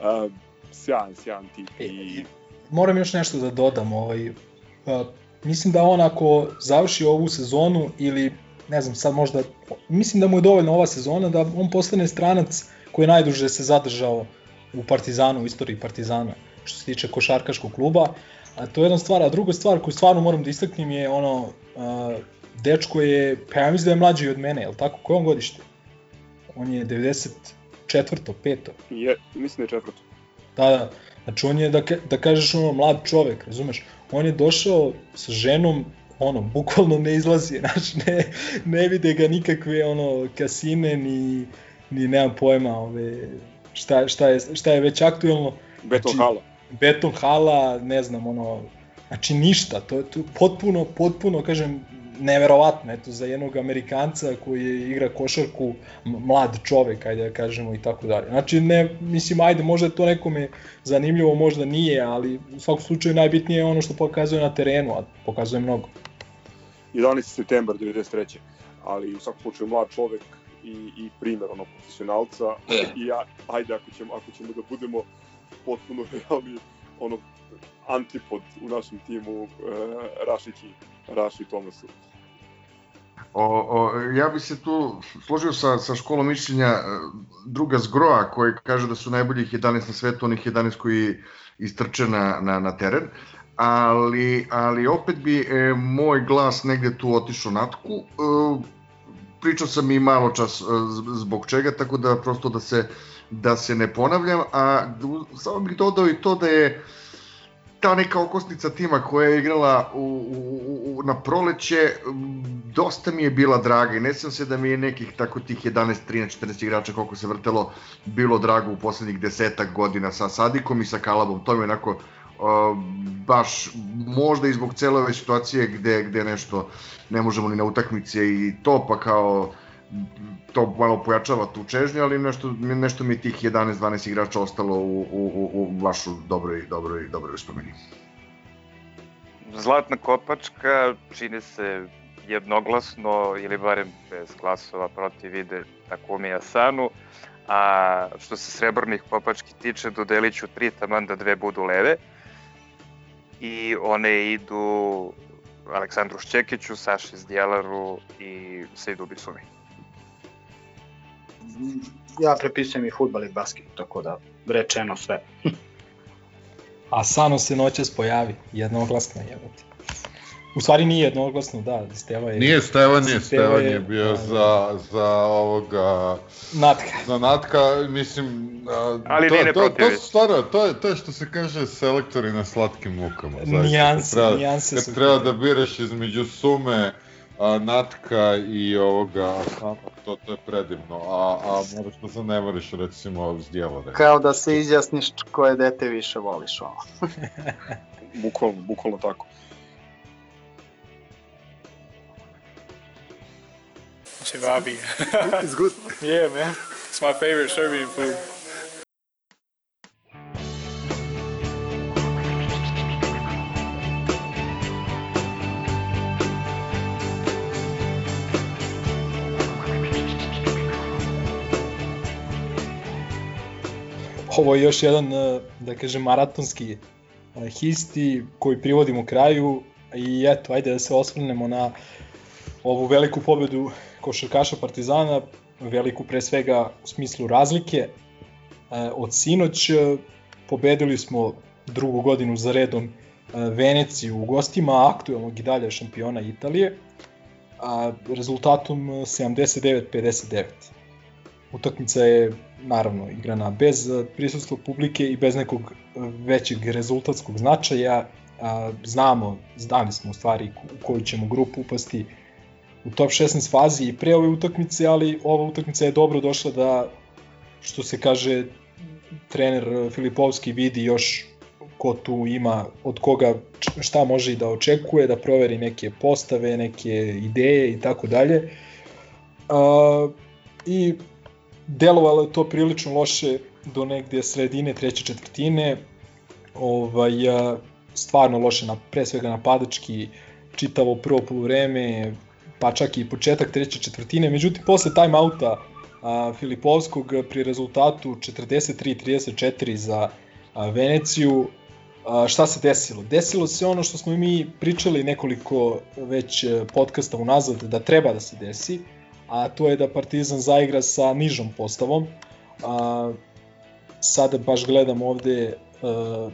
E, sjajan, sjajan tip. E, I... Moram još nešto da dodam. Ovaj, a, mislim da on ako završi ovu sezonu ili ne znam, sad možda, mislim da mu je dovoljno ova sezona da on postane stranac koji je najduže se zadržao u Partizanu, u istoriji Partizana, što se tiče košarkaškog kluba. A to je jedna stvar, a druga stvar koju stvarno moram da istaknem je ono, uh, dečko je, pa ja mislim da je mlađi od mene, je li tako? Koje on godište? On je 94. 5. Je, mislim da je četvrto. Da, da. Znači on je, da, da kažeš ono, mlad čovek, razumeš? On je došao sa ženom, ono, bukvalno ne izlazi, znači ne, ne vide ga nikakve ono, kasine, ni, ni nemam pojma, ove, šta, šta, je, šta je već aktuelno. Beton znači, hala. Beton hala, ne znam, ono, znači ništa, to je tu potpuno, potpuno, kažem, neverovatno, eto, za jednog Amerikanca koji igra košarku, mlad čovek, ajde da kažemo i tako dalje. Znači, ne, mislim, ajde, možda je to nekome zanimljivo, možda nije, ali u svakom slučaju najbitnije je ono što pokazuje na terenu, a pokazuje mnogo. 11. septembar 93. Ali u svakom slučaju mlad čovek i, i primer ono profesionalca e. i ja, ajde ako ćemo, ako ćemo da budemo potpuno realni ono antipod u našem timu uh, Rašići, Raši Tomasu. O, o, ja bi se tu složio sa, sa školom mišljenja e, druga zgroa koji kaže da su najboljih 11 na svetu, onih 11 koji istrče na, na, na teren, ali, ali opet bi e, moj glas negde tu otišao natku. E, pričao sam i malo čas e, zbog čega, tako da prosto da se, da se ne ponavljam, a samo bih dodao i to da je ta neka okosnica tima koja je igrala u, u, u, na proleće dosta mi je bila draga i ne sam se da mi je nekih tako tih 11, 13, 14 igrača koliko se vrtelo bilo drago u poslednjih desetak godina sa Sadikom i sa Kalabom, to mi je onako baš možda i zbog cele ove situacije gde, gde nešto ne možemo ni na utakmice i to, pa kao to malo pojačava tu čežnju, ali nešto, nešto mi tih 11-12 igrača ostalo u, u, u, u baš u dobroj, dobroj, dobroj uspomeni. Zlatna kopačka čini se jednoglasno ili barem bez glasova protiv ide Takumi Asanu, a što se srebrnih kopački tiče dodelit ću tri taman da dve budu leve i one idu Aleksandru Šćekiću, Saši Zdjelaru i Sejdu Bisumi. Ja prepisujem i futbal i basket, tako da rečeno sve. A Sano se noćas pojavi, jednoglasno jebati. U stvari nije jednoglasno, da, Steva je... Nije Stevan je, Stevan je bio da, za, za ovoga... Natka. Za Natka, mislim... A, Ali to, nije to, to, to su stvarno, to je, to je što se kaže selektori na slatkim mukama. Nijanse, treba, nijanse kad su... treba da biraš između sume, a, Natka i ovoga Asana, to, to je predivno, a, a moraš da zanemariš recimo zdjevore. Kao da se izjasniš koje dete više voliš ovo. bukvalno, bukvalno tako. Chivabi. it's good. yeah, man. It's my favorite Serbian food. Ovo je još jedan, eh, da kažem, maratonski eh, histi koji privodimo kraju i eto, ajde da se osvrnemo na ovu veliku pobedu košarkaša Partizana, veliku pre svega u smislu razlike. E, od sinoć e, pobedili smo drugu godinu za redom e, Veneciju u gostima, aktualnog i dalje šampiona Italije, a rezultatom 79-59. Utakmica je naravno igrana bez prisustva publike i bez nekog većeg rezultatskog značaja. Znamo, znali smo u stvari u koju ćemo grupu upasti, u top 16 fazi i pre ove utakmice, ali ova utakmica je dobro došla da, što se kaže, trener Filipovski vidi još ko tu ima, od koga šta može i da očekuje, da proveri neke postave, neke ideje i tako dalje. I delovalo je to prilično loše do negde sredine treće četvrtine. Ovaj, stvarno loše, na, pre svega napadački, čitavo prvo polovreme, pa čak i početak treće četvrtine. Međutim, posle timeouta a, Filipovskog pri rezultatu 43-34 za a, Veneciju, a, šta se desilo? Desilo se ono što smo mi pričali nekoliko već podcasta unazad da treba da se desi, a to je da Partizan zaigra sa nižom postavom. A, sada baš gledam ovde e,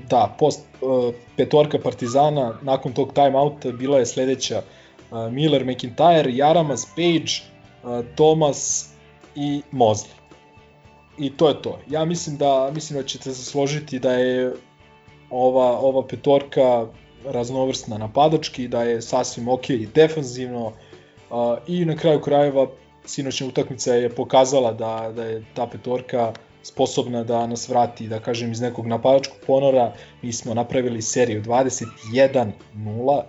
da, post, e, petorka Partizana nakon tog timeouta bila je sledeća Miller, McIntyre, Jaramas, Page, Thomas i Mosley. I to je to. Ja mislim da mislim da ćete se složiti da je ova ova petorka raznovrsna napadački, da je sasvim ok i defanzivno i na kraju krajeva sinoćna utakmica je pokazala da, da je ta petorka sposobna da nas vrati, da kažem, iz nekog napadačkog ponora. Mi smo napravili seriju 21-0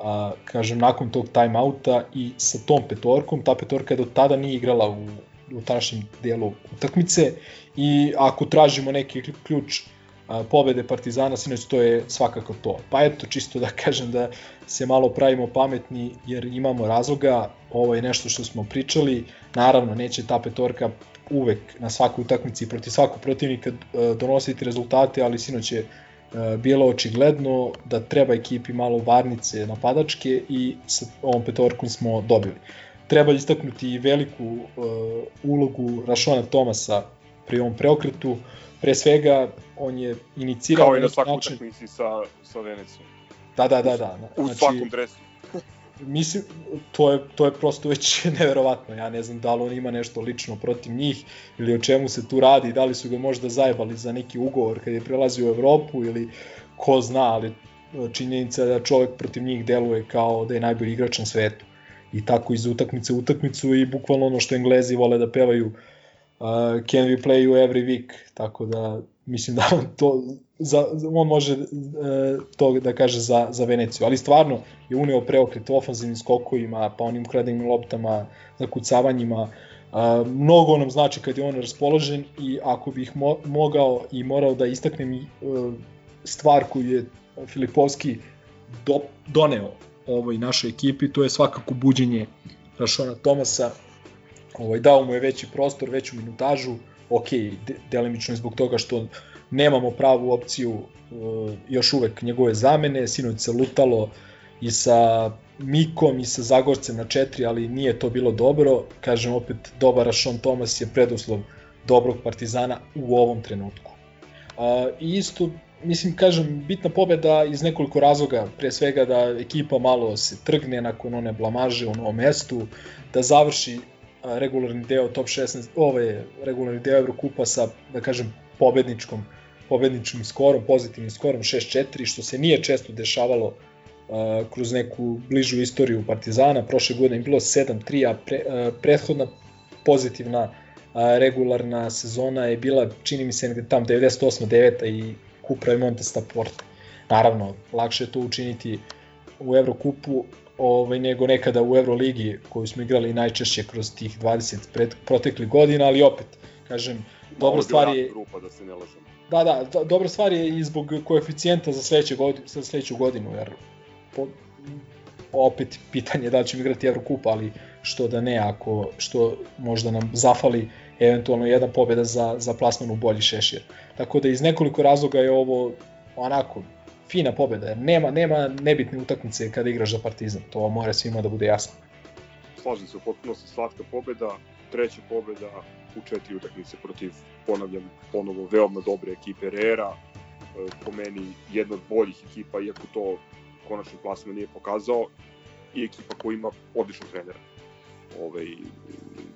a, kažem, nakon tog timeouta i sa tom petorkom, ta petorka do tada nije igrala u, u tadašnjem delu utakmice i ako tražimo neki ključ pobede Partizana, sinoć to je svakako to. Pa eto, čisto da kažem da se malo pravimo pametni jer imamo razloga, ovo je nešto što smo pričali, naravno neće ta petorka uvek na svakoj utakmici protiv svakog protivnika donositi rezultate, ali sinoć je E, bilo očigledno da treba ekipi malo varnice napadačke i sa ovom petorkom smo dobili. Treba istaknuti veliku uh, ulogu Rašona Tomasa pri ovom preokretu. Pre svega, on je inicirao... Kao i na svakoj utakmici sa, sa Venecijom. Da, da, da. da. U znači, svakom dresu mislim, to je, to je prosto već neverovatno. Ja ne znam da li on ima nešto lično protiv njih ili o čemu se tu radi, da li su ga možda zajebali za neki ugovor kad je prelazio u Evropu ili ko zna, ali činjenica da čovek protiv njih deluje kao da je najbolji igrač na svetu. I tako iz utakmice u utakmicu i bukvalno ono što Englezi vole da pevaju uh, can we play you every week, tako da mislim da on to za, on može e, to da kaže za, za Veneciju, ali stvarno je uneo preokret ofanzivnim skokovima, pa onim ukradenim loptama, zakucavanjima, a, mnogo nam znači kad je on raspoložen i ako bih mo, mogao i morao da istaknem e, stvar koju je Filipovski do, doneo ovoj našoj ekipi, to je svakako buđenje Rašona Tomasa, ovaj, dao mu je veći prostor, veću minutažu, ok, de, delimično je zbog toga što nemamo pravu opciju uh, još uvek njegove zamene, sinoć se lutalo i sa Mikom i sa Zagorcem na četiri, ali nije to bilo dobro. Kažem opet, dobar Rašon Tomas je preduslov dobrog Partizana u ovom trenutku. I isto, mislim, kažem, bitna pobeda iz nekoliko razloga, pre svega da ekipa malo se trgne nakon one blamaže u novom mestu, da završi regularni deo top 16, ove regularni deo Evrokupa sa, da kažem, pobedničkom pobedničkim skorom, pozitivnim skorom 6-4, što se nije često dešavalo uh, kroz neku bližu istoriju Partizana. Prošle godine je bilo 7-3, a pre, uh, prethodna pozitivna uh, regularna sezona je bila, čini mi se, negde tam 98-9 i Kupra i Montesta Porte. Naravno, lakše je to učiniti u Evrokupu ovaj, nego nekada u Euroligi koju smo igrali najčešće kroz tih 20 pred, proteklih godina, ali opet, kažem, dobra stvar je... Grupa, da se ne lažemo. Da, da, da, dobra stvar je i zbog koeficijenta za sledeću godinu, za sledeću godinu jer po, opet pitanje da li ćemo igrati Evrokup, ali što da ne, ako što možda nam zafali eventualno jedna pobjeda za, za plasman u bolji šešir. Tako da iz nekoliko razloga je ovo onako fina pobjeda, jer nema, nema nebitne utakmice kada igraš za Partizan, to mora svima da bude jasno. Slažem se, u potpunosti slatka pobjeda, treća pobjeda u četiri utakmice protiv, ponavljam, ponovo veoma dobre ekipe Rera, e, po meni jedna od boljih ekipa, iako to konačni plasman nije pokazao, i ekipa koja ima odličnog trenera. Ovaj,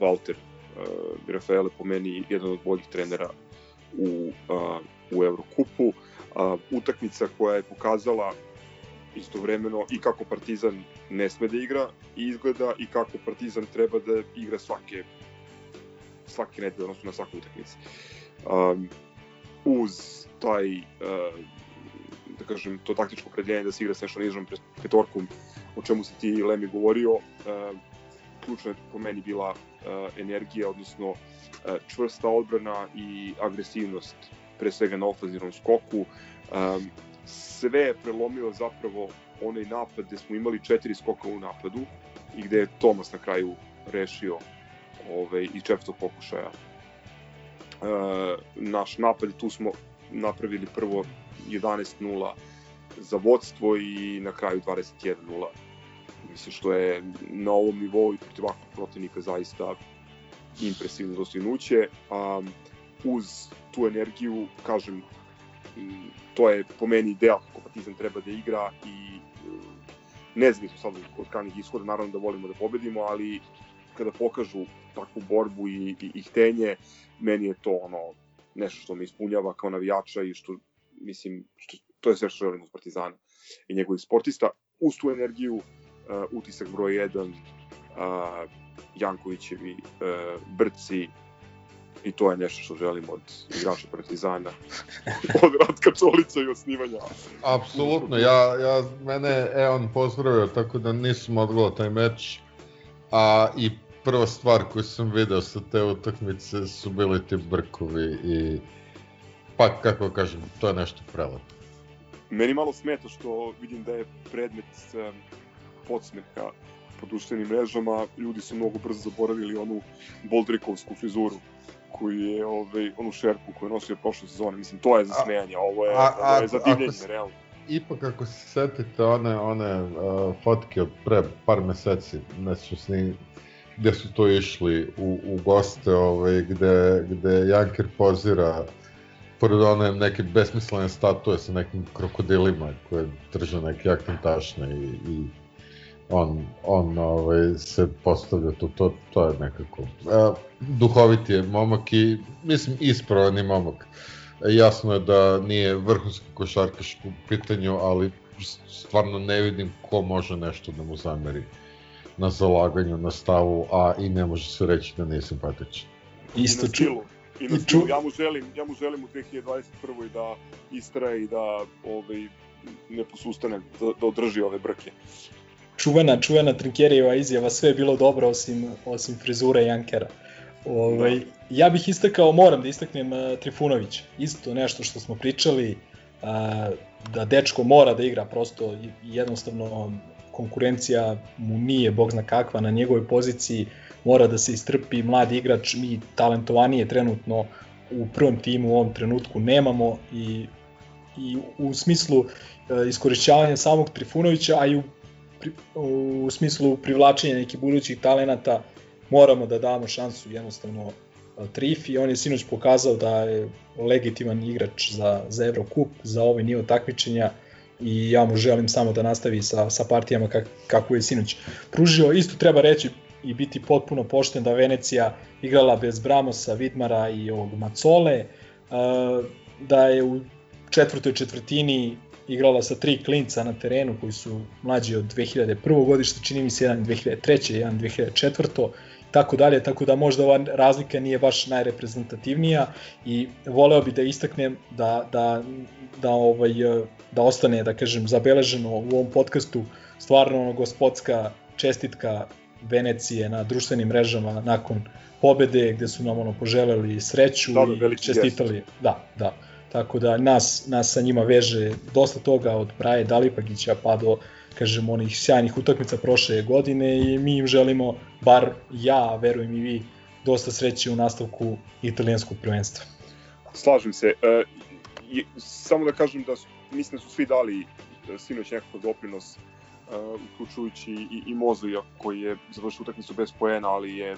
Walter uh, Rafaele po meni jedan od boljih trenera u, uh, u Evrokupu. Uh, utakmica koja je pokazala istovremeno i kako Partizan ne sme da igra i izgleda i kako Partizan treba da igra svake svake nedelje, odnosno na svakoj utakmici. Um, uz taj uh, da kažem, to taktičko predeljenje da se igra sa šanizmom petorkom, o čemu se ti Lemi govorio, uh, ključna je po meni bila uh, energija, odnosno uh, čvrsta odbrana i agresivnost, pre svega na ofenzivnom skoku. Um, sve je prelomio zapravo onaj napad gde smo imali četiri skoka u napadu i gde je Tomas na kraju rešio ovaj, i četvrtog pokušaja. Naš napad, tu smo napravili prvo 11-0 za vodstvo i na kraju 21-0. Mislim što je na ovom nivou i protiv ovakvog protivnika zaista impresivno dostignuće. A, uz tu energiju, kažem, to je po meni ideal kako Partizan treba da igra i nezavisno sad od kanih ishoda, naravno da volimo da pobedimo, ali kada pokažu takvu borbu i, i, i htenje, meni je to ono nešto što me ispunjava kao navijača i što mislim, što, to je sve što želim od Partizana i njegovih sportista. Uz tu energiju, uh, utisak broj 1, uh, Jankovićevi uh, brci, i to je nešto što želim od igrača Partizana, od Ratka Čolića i osnivanja. Apsolutno, ja, ja, mene je on pozdravio, tako da nisam odgledao taj meč, a i prva stvar koju sam video sa te utakmice su bili ti brkovi i pa kako kažem, to je nešto prelepo. Meni malo smeta što vidim da je predmet um, podsmeha po društvenim mrežama, ljudi su mnogo brzo zaboravili onu boldrikovsku frizuru koju je ovaj, onu šerpu koju je nosio prošle sezone. Mislim, to je za smejanje, ovo je, a, a, ovo je za divljenje, realno. Ipak ako se setite one, one uh, fotke od pre par meseci, neću sni, gde su to išli u, u goste, ovaj, gde, gde Janker pozira pored one neke besmislene statue sa nekim krokodilima koje drže neke akcentašne i, i on, on ovaj, se postavlja tu, to, to je nekako e, duhovit je momak i mislim ispravan je momak. Jasno je da nije vrhunski košarkaš u pitanju, ali stvarno ne vidim ko može nešto da mu zameri na zalaganju, na stavu, a i ne može se reći da nije simpatičan. Isto, ču, I, na ču- ja mu želim, ja mu želim u 2021. da istraje i da ovaj, ne posustane, da, da održi ove brke. Čuvena, čuvena Trinkerijeva izjava, sve je bilo dobro osim, osim frizure Jankera. Ovaj, ja bih istakao, moram da istaknem uh, Trifunović, isto nešto što smo pričali, uh, da dečko mora da igra, prosto jednostavno konkurencija mu nije bog zna kakva. Na njegovoj poziciji, mora da se istrpi, mladi igrač, mi talentovanije trenutno u prvom timu u ovom trenutku nemamo i, i u smislu e, iskorišćavanja samog Trifunovića, a i u, pri, u smislu privlačenja nekih budućih talenata moramo da damo šansu jednostavno Trifi. On je sinoć pokazao da je legitiman igrač za, za Eurocup, za ovaj nivo takmičenja i ja mu želim samo da nastavi sa, sa partijama kak, kako je sinoć pružio. Isto treba reći i biti potpuno pošten da Venecija igrala bez Bramosa, Vidmara i ovog Macole, da je u četvrtoj četvrtini igrala sa tri klinca na terenu koji su mlađi od 2001. godišta, čini mi se jedan 2003. jedan 2004. tako dalje, tako da možda ova razlika nije baš najreprezentativnija i voleo bi da istaknem da, da, da, ovaj, da ostane, da kažem, zabeleženo u ovom podcastu stvarno ono gospodska čestitka Venecije na društvenim mrežama nakon pobede gde su nam ono poželeli sreću Da, i čestitali. gest. Da, da. Tako da nas, nas sa njima veže dosta toga od Braje Dalipagića pa do kažem onih sjajnih utakmica prošle godine i mi im želimo, bar ja, verujem i vi, dosta sreće u nastavku italijanskog prvenstva. Slažem se. E, i, samo da kažem da su, mislim da su svi dali e, sinoć nekakav doprinos, e, uključujući i, i Mozu, koji je završio utakmicu bez poena, ali je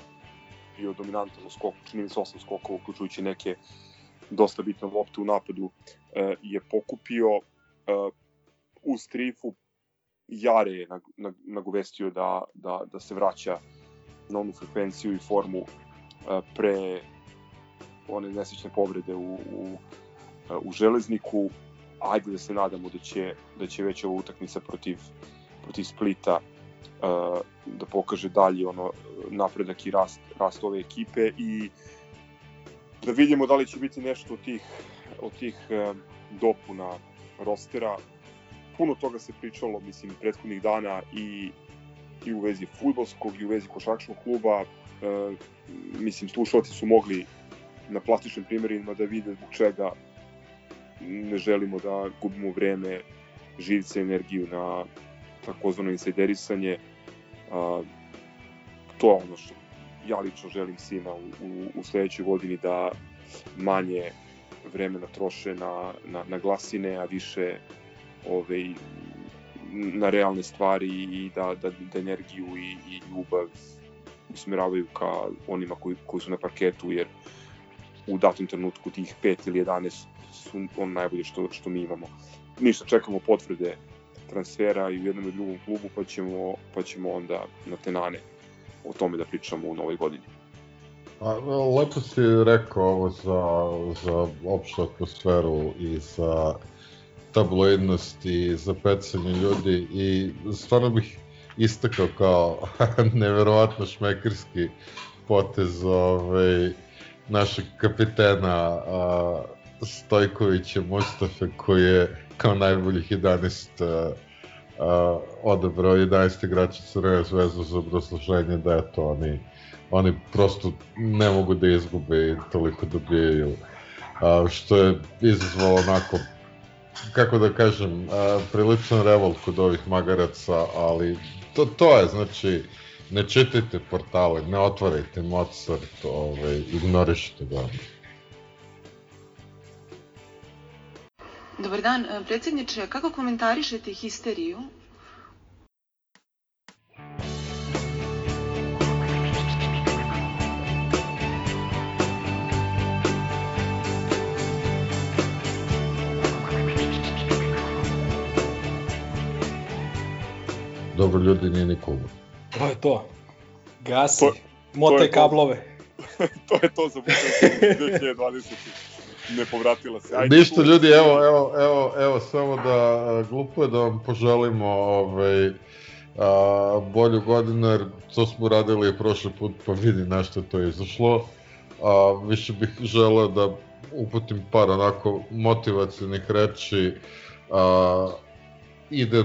bio dominantan u skoku, čini mi se 8 skokova, uključujući neke dosta bitne lopte u napadu, e, je pokupio e, uz trifu Jare je nag, nag, nagovestio da, da, da se vraća na onu frekvenciju i formu e, pre one nesrećne povrede u, u, u železniku. Ajde da se nadamo da će, da će već ova utakmica protiv, protiv Splita uh, da pokaže dalje ono napredak i rast, rast ove ekipe i da vidimo da li će biti nešto od tih, od tih uh, dopuna rostera. Puno toga se pričalo, mislim, prethodnih dana i, i u vezi futbolskog i u vezi košarkaškog kluba. Uh, mislim, slušalci su mogli na plastičnim primjerima da vide zbog čega ne želimo da gubimo vreme, živce, energiju na takozvano insajderisanje. A, to je ono što ja lično želim svima u, u, u sledećoj godini da manje vremena troše na, na, na glasine, a više ove, na realne stvari i da, da, da energiju i, i ljubav usmeravaju ka onima koji, koji su na parketu, jer u datom trenutku tih 5 ili 11 su on najbolje što, što mi imamo. Ništa, čekamo potvrde transfera i u jednom i drugom klubu, pa ćemo, pa ćemo onda na tenane o tome da pričamo u novoj godini. A, lepo si rekao ovo za, za opštu atmosferu i za tabloidnost i za pecanje ljudi i stvarno bih istakao kao neverovatno šmekerski potez ovaj, našeg kapitena a, Stojkovića Mustafe koji je kao najboljih 11 a, odabrao 11 igrača Crvene zvezde za obrazloženje da je to oni oni prosto ne mogu da izgube i toliko dobijaju a, što je izazvalo onako kako da kažem a, priličan revolt kod ovih magaraca ali to, to je znači ne čitajte portale, ne otvarajte Mozart, ovaj, ignorišite ga. Dobar dan, predsjedniče, kako komentarišete histeriju Dobro, ljudi, nije ni kuba. To je to. Gasi, To- motaj to je to. kablove. to je to za budućnost 2020. Ne povratila se. Ajde, Ništa ljudi, evo, evo, evo, evo, samo da, glupo je da vam poželimo ovaj, a, bolju godinu, jer to smo radili i prošli put, pa vidi na što je to izašlo. a, više bih želeo da uputim par onako motivacijnih reči, a, ide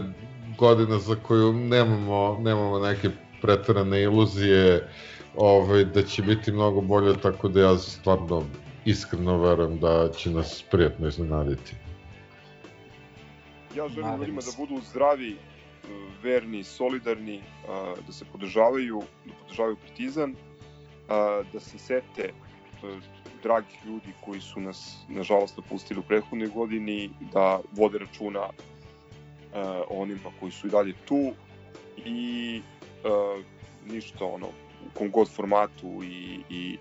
godina za koju nemamo, nemamo neke pretarane iluzije, ovaj, da će biti mnogo bolje, tako da ja stvarno iskreno verujem da će nas prijatno iznenaditi. Ja želim Nadam ljudima da budu zdravi, verni, solidarni, da se podržavaju, da podržavaju Partizan, da se sete e, dragih ljudi koji su nas, nažalost, napustili u prethodnoj godini, da vode računa e, o onima koji su i dalje tu i e, ništa ono, u kom god formatu i, i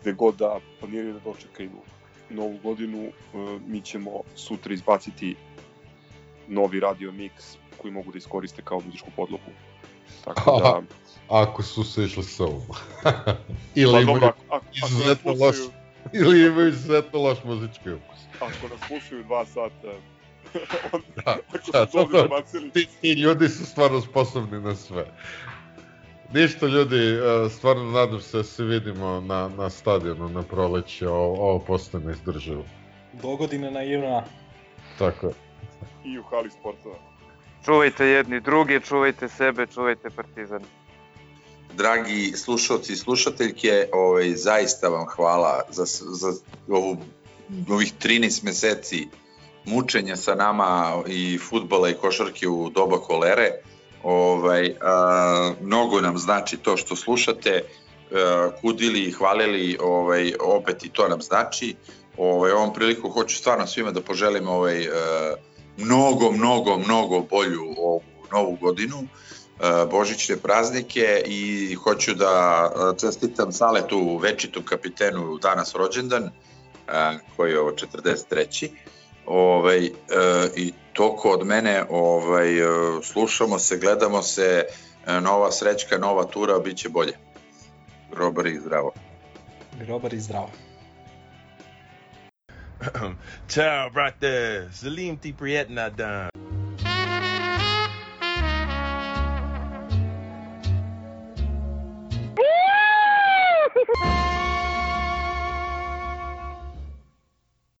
gde god da planiraju da dočekaju novu godinu, e, mi ćemo sutra izbaciti novi radio mix koji mogu da iskoriste kao muzičku podlogu. Tako da, Ako su se išli sa ovom. ili, pa imaju, izuzetno loš, ili imaju izuzetno loš muzički ukus. ako nas slušaju dva sata, onda, Da, da, dobro. izbacili, Ti, ti ljudi su stvarno sposobni na sve. Ništa ljudi, e, stvarno nadam se da se vidimo na, na stadionu na proleće, ovo, ovo postane neizdrživo. Dogodine naivna. Tako je. i u hali sportova. Čuvajte jedni druge, čuvajte sebe, čuvajte Partizan. Dragi slušalci i slušateljke, ovaj, zaista vam hvala za, za ovu, ovih 13 meseci mučenja sa nama i futbala i košarke u doba kolere. Ovaj, a, mnogo nam znači to što slušate, a, kudili i hvalili, ovaj, opet i to nam znači. Ovaj, ovom priliku hoću stvarno svima da poželim ovaj, a, mnogo, mnogo, mnogo bolju ovu novu godinu. Božićne praznike i hoću da čestitam Saletu večitom kapitenu danas rođendan, koji je ovo 43. Ovaj, e, I toko od mene ovaj, e, slušamo se, gledamo se, e, nova srećka, nova tura, bit će bolje. Robar i zdravo. Grobar i zdravo. Ciao, brate. Salim ti prijetna dan.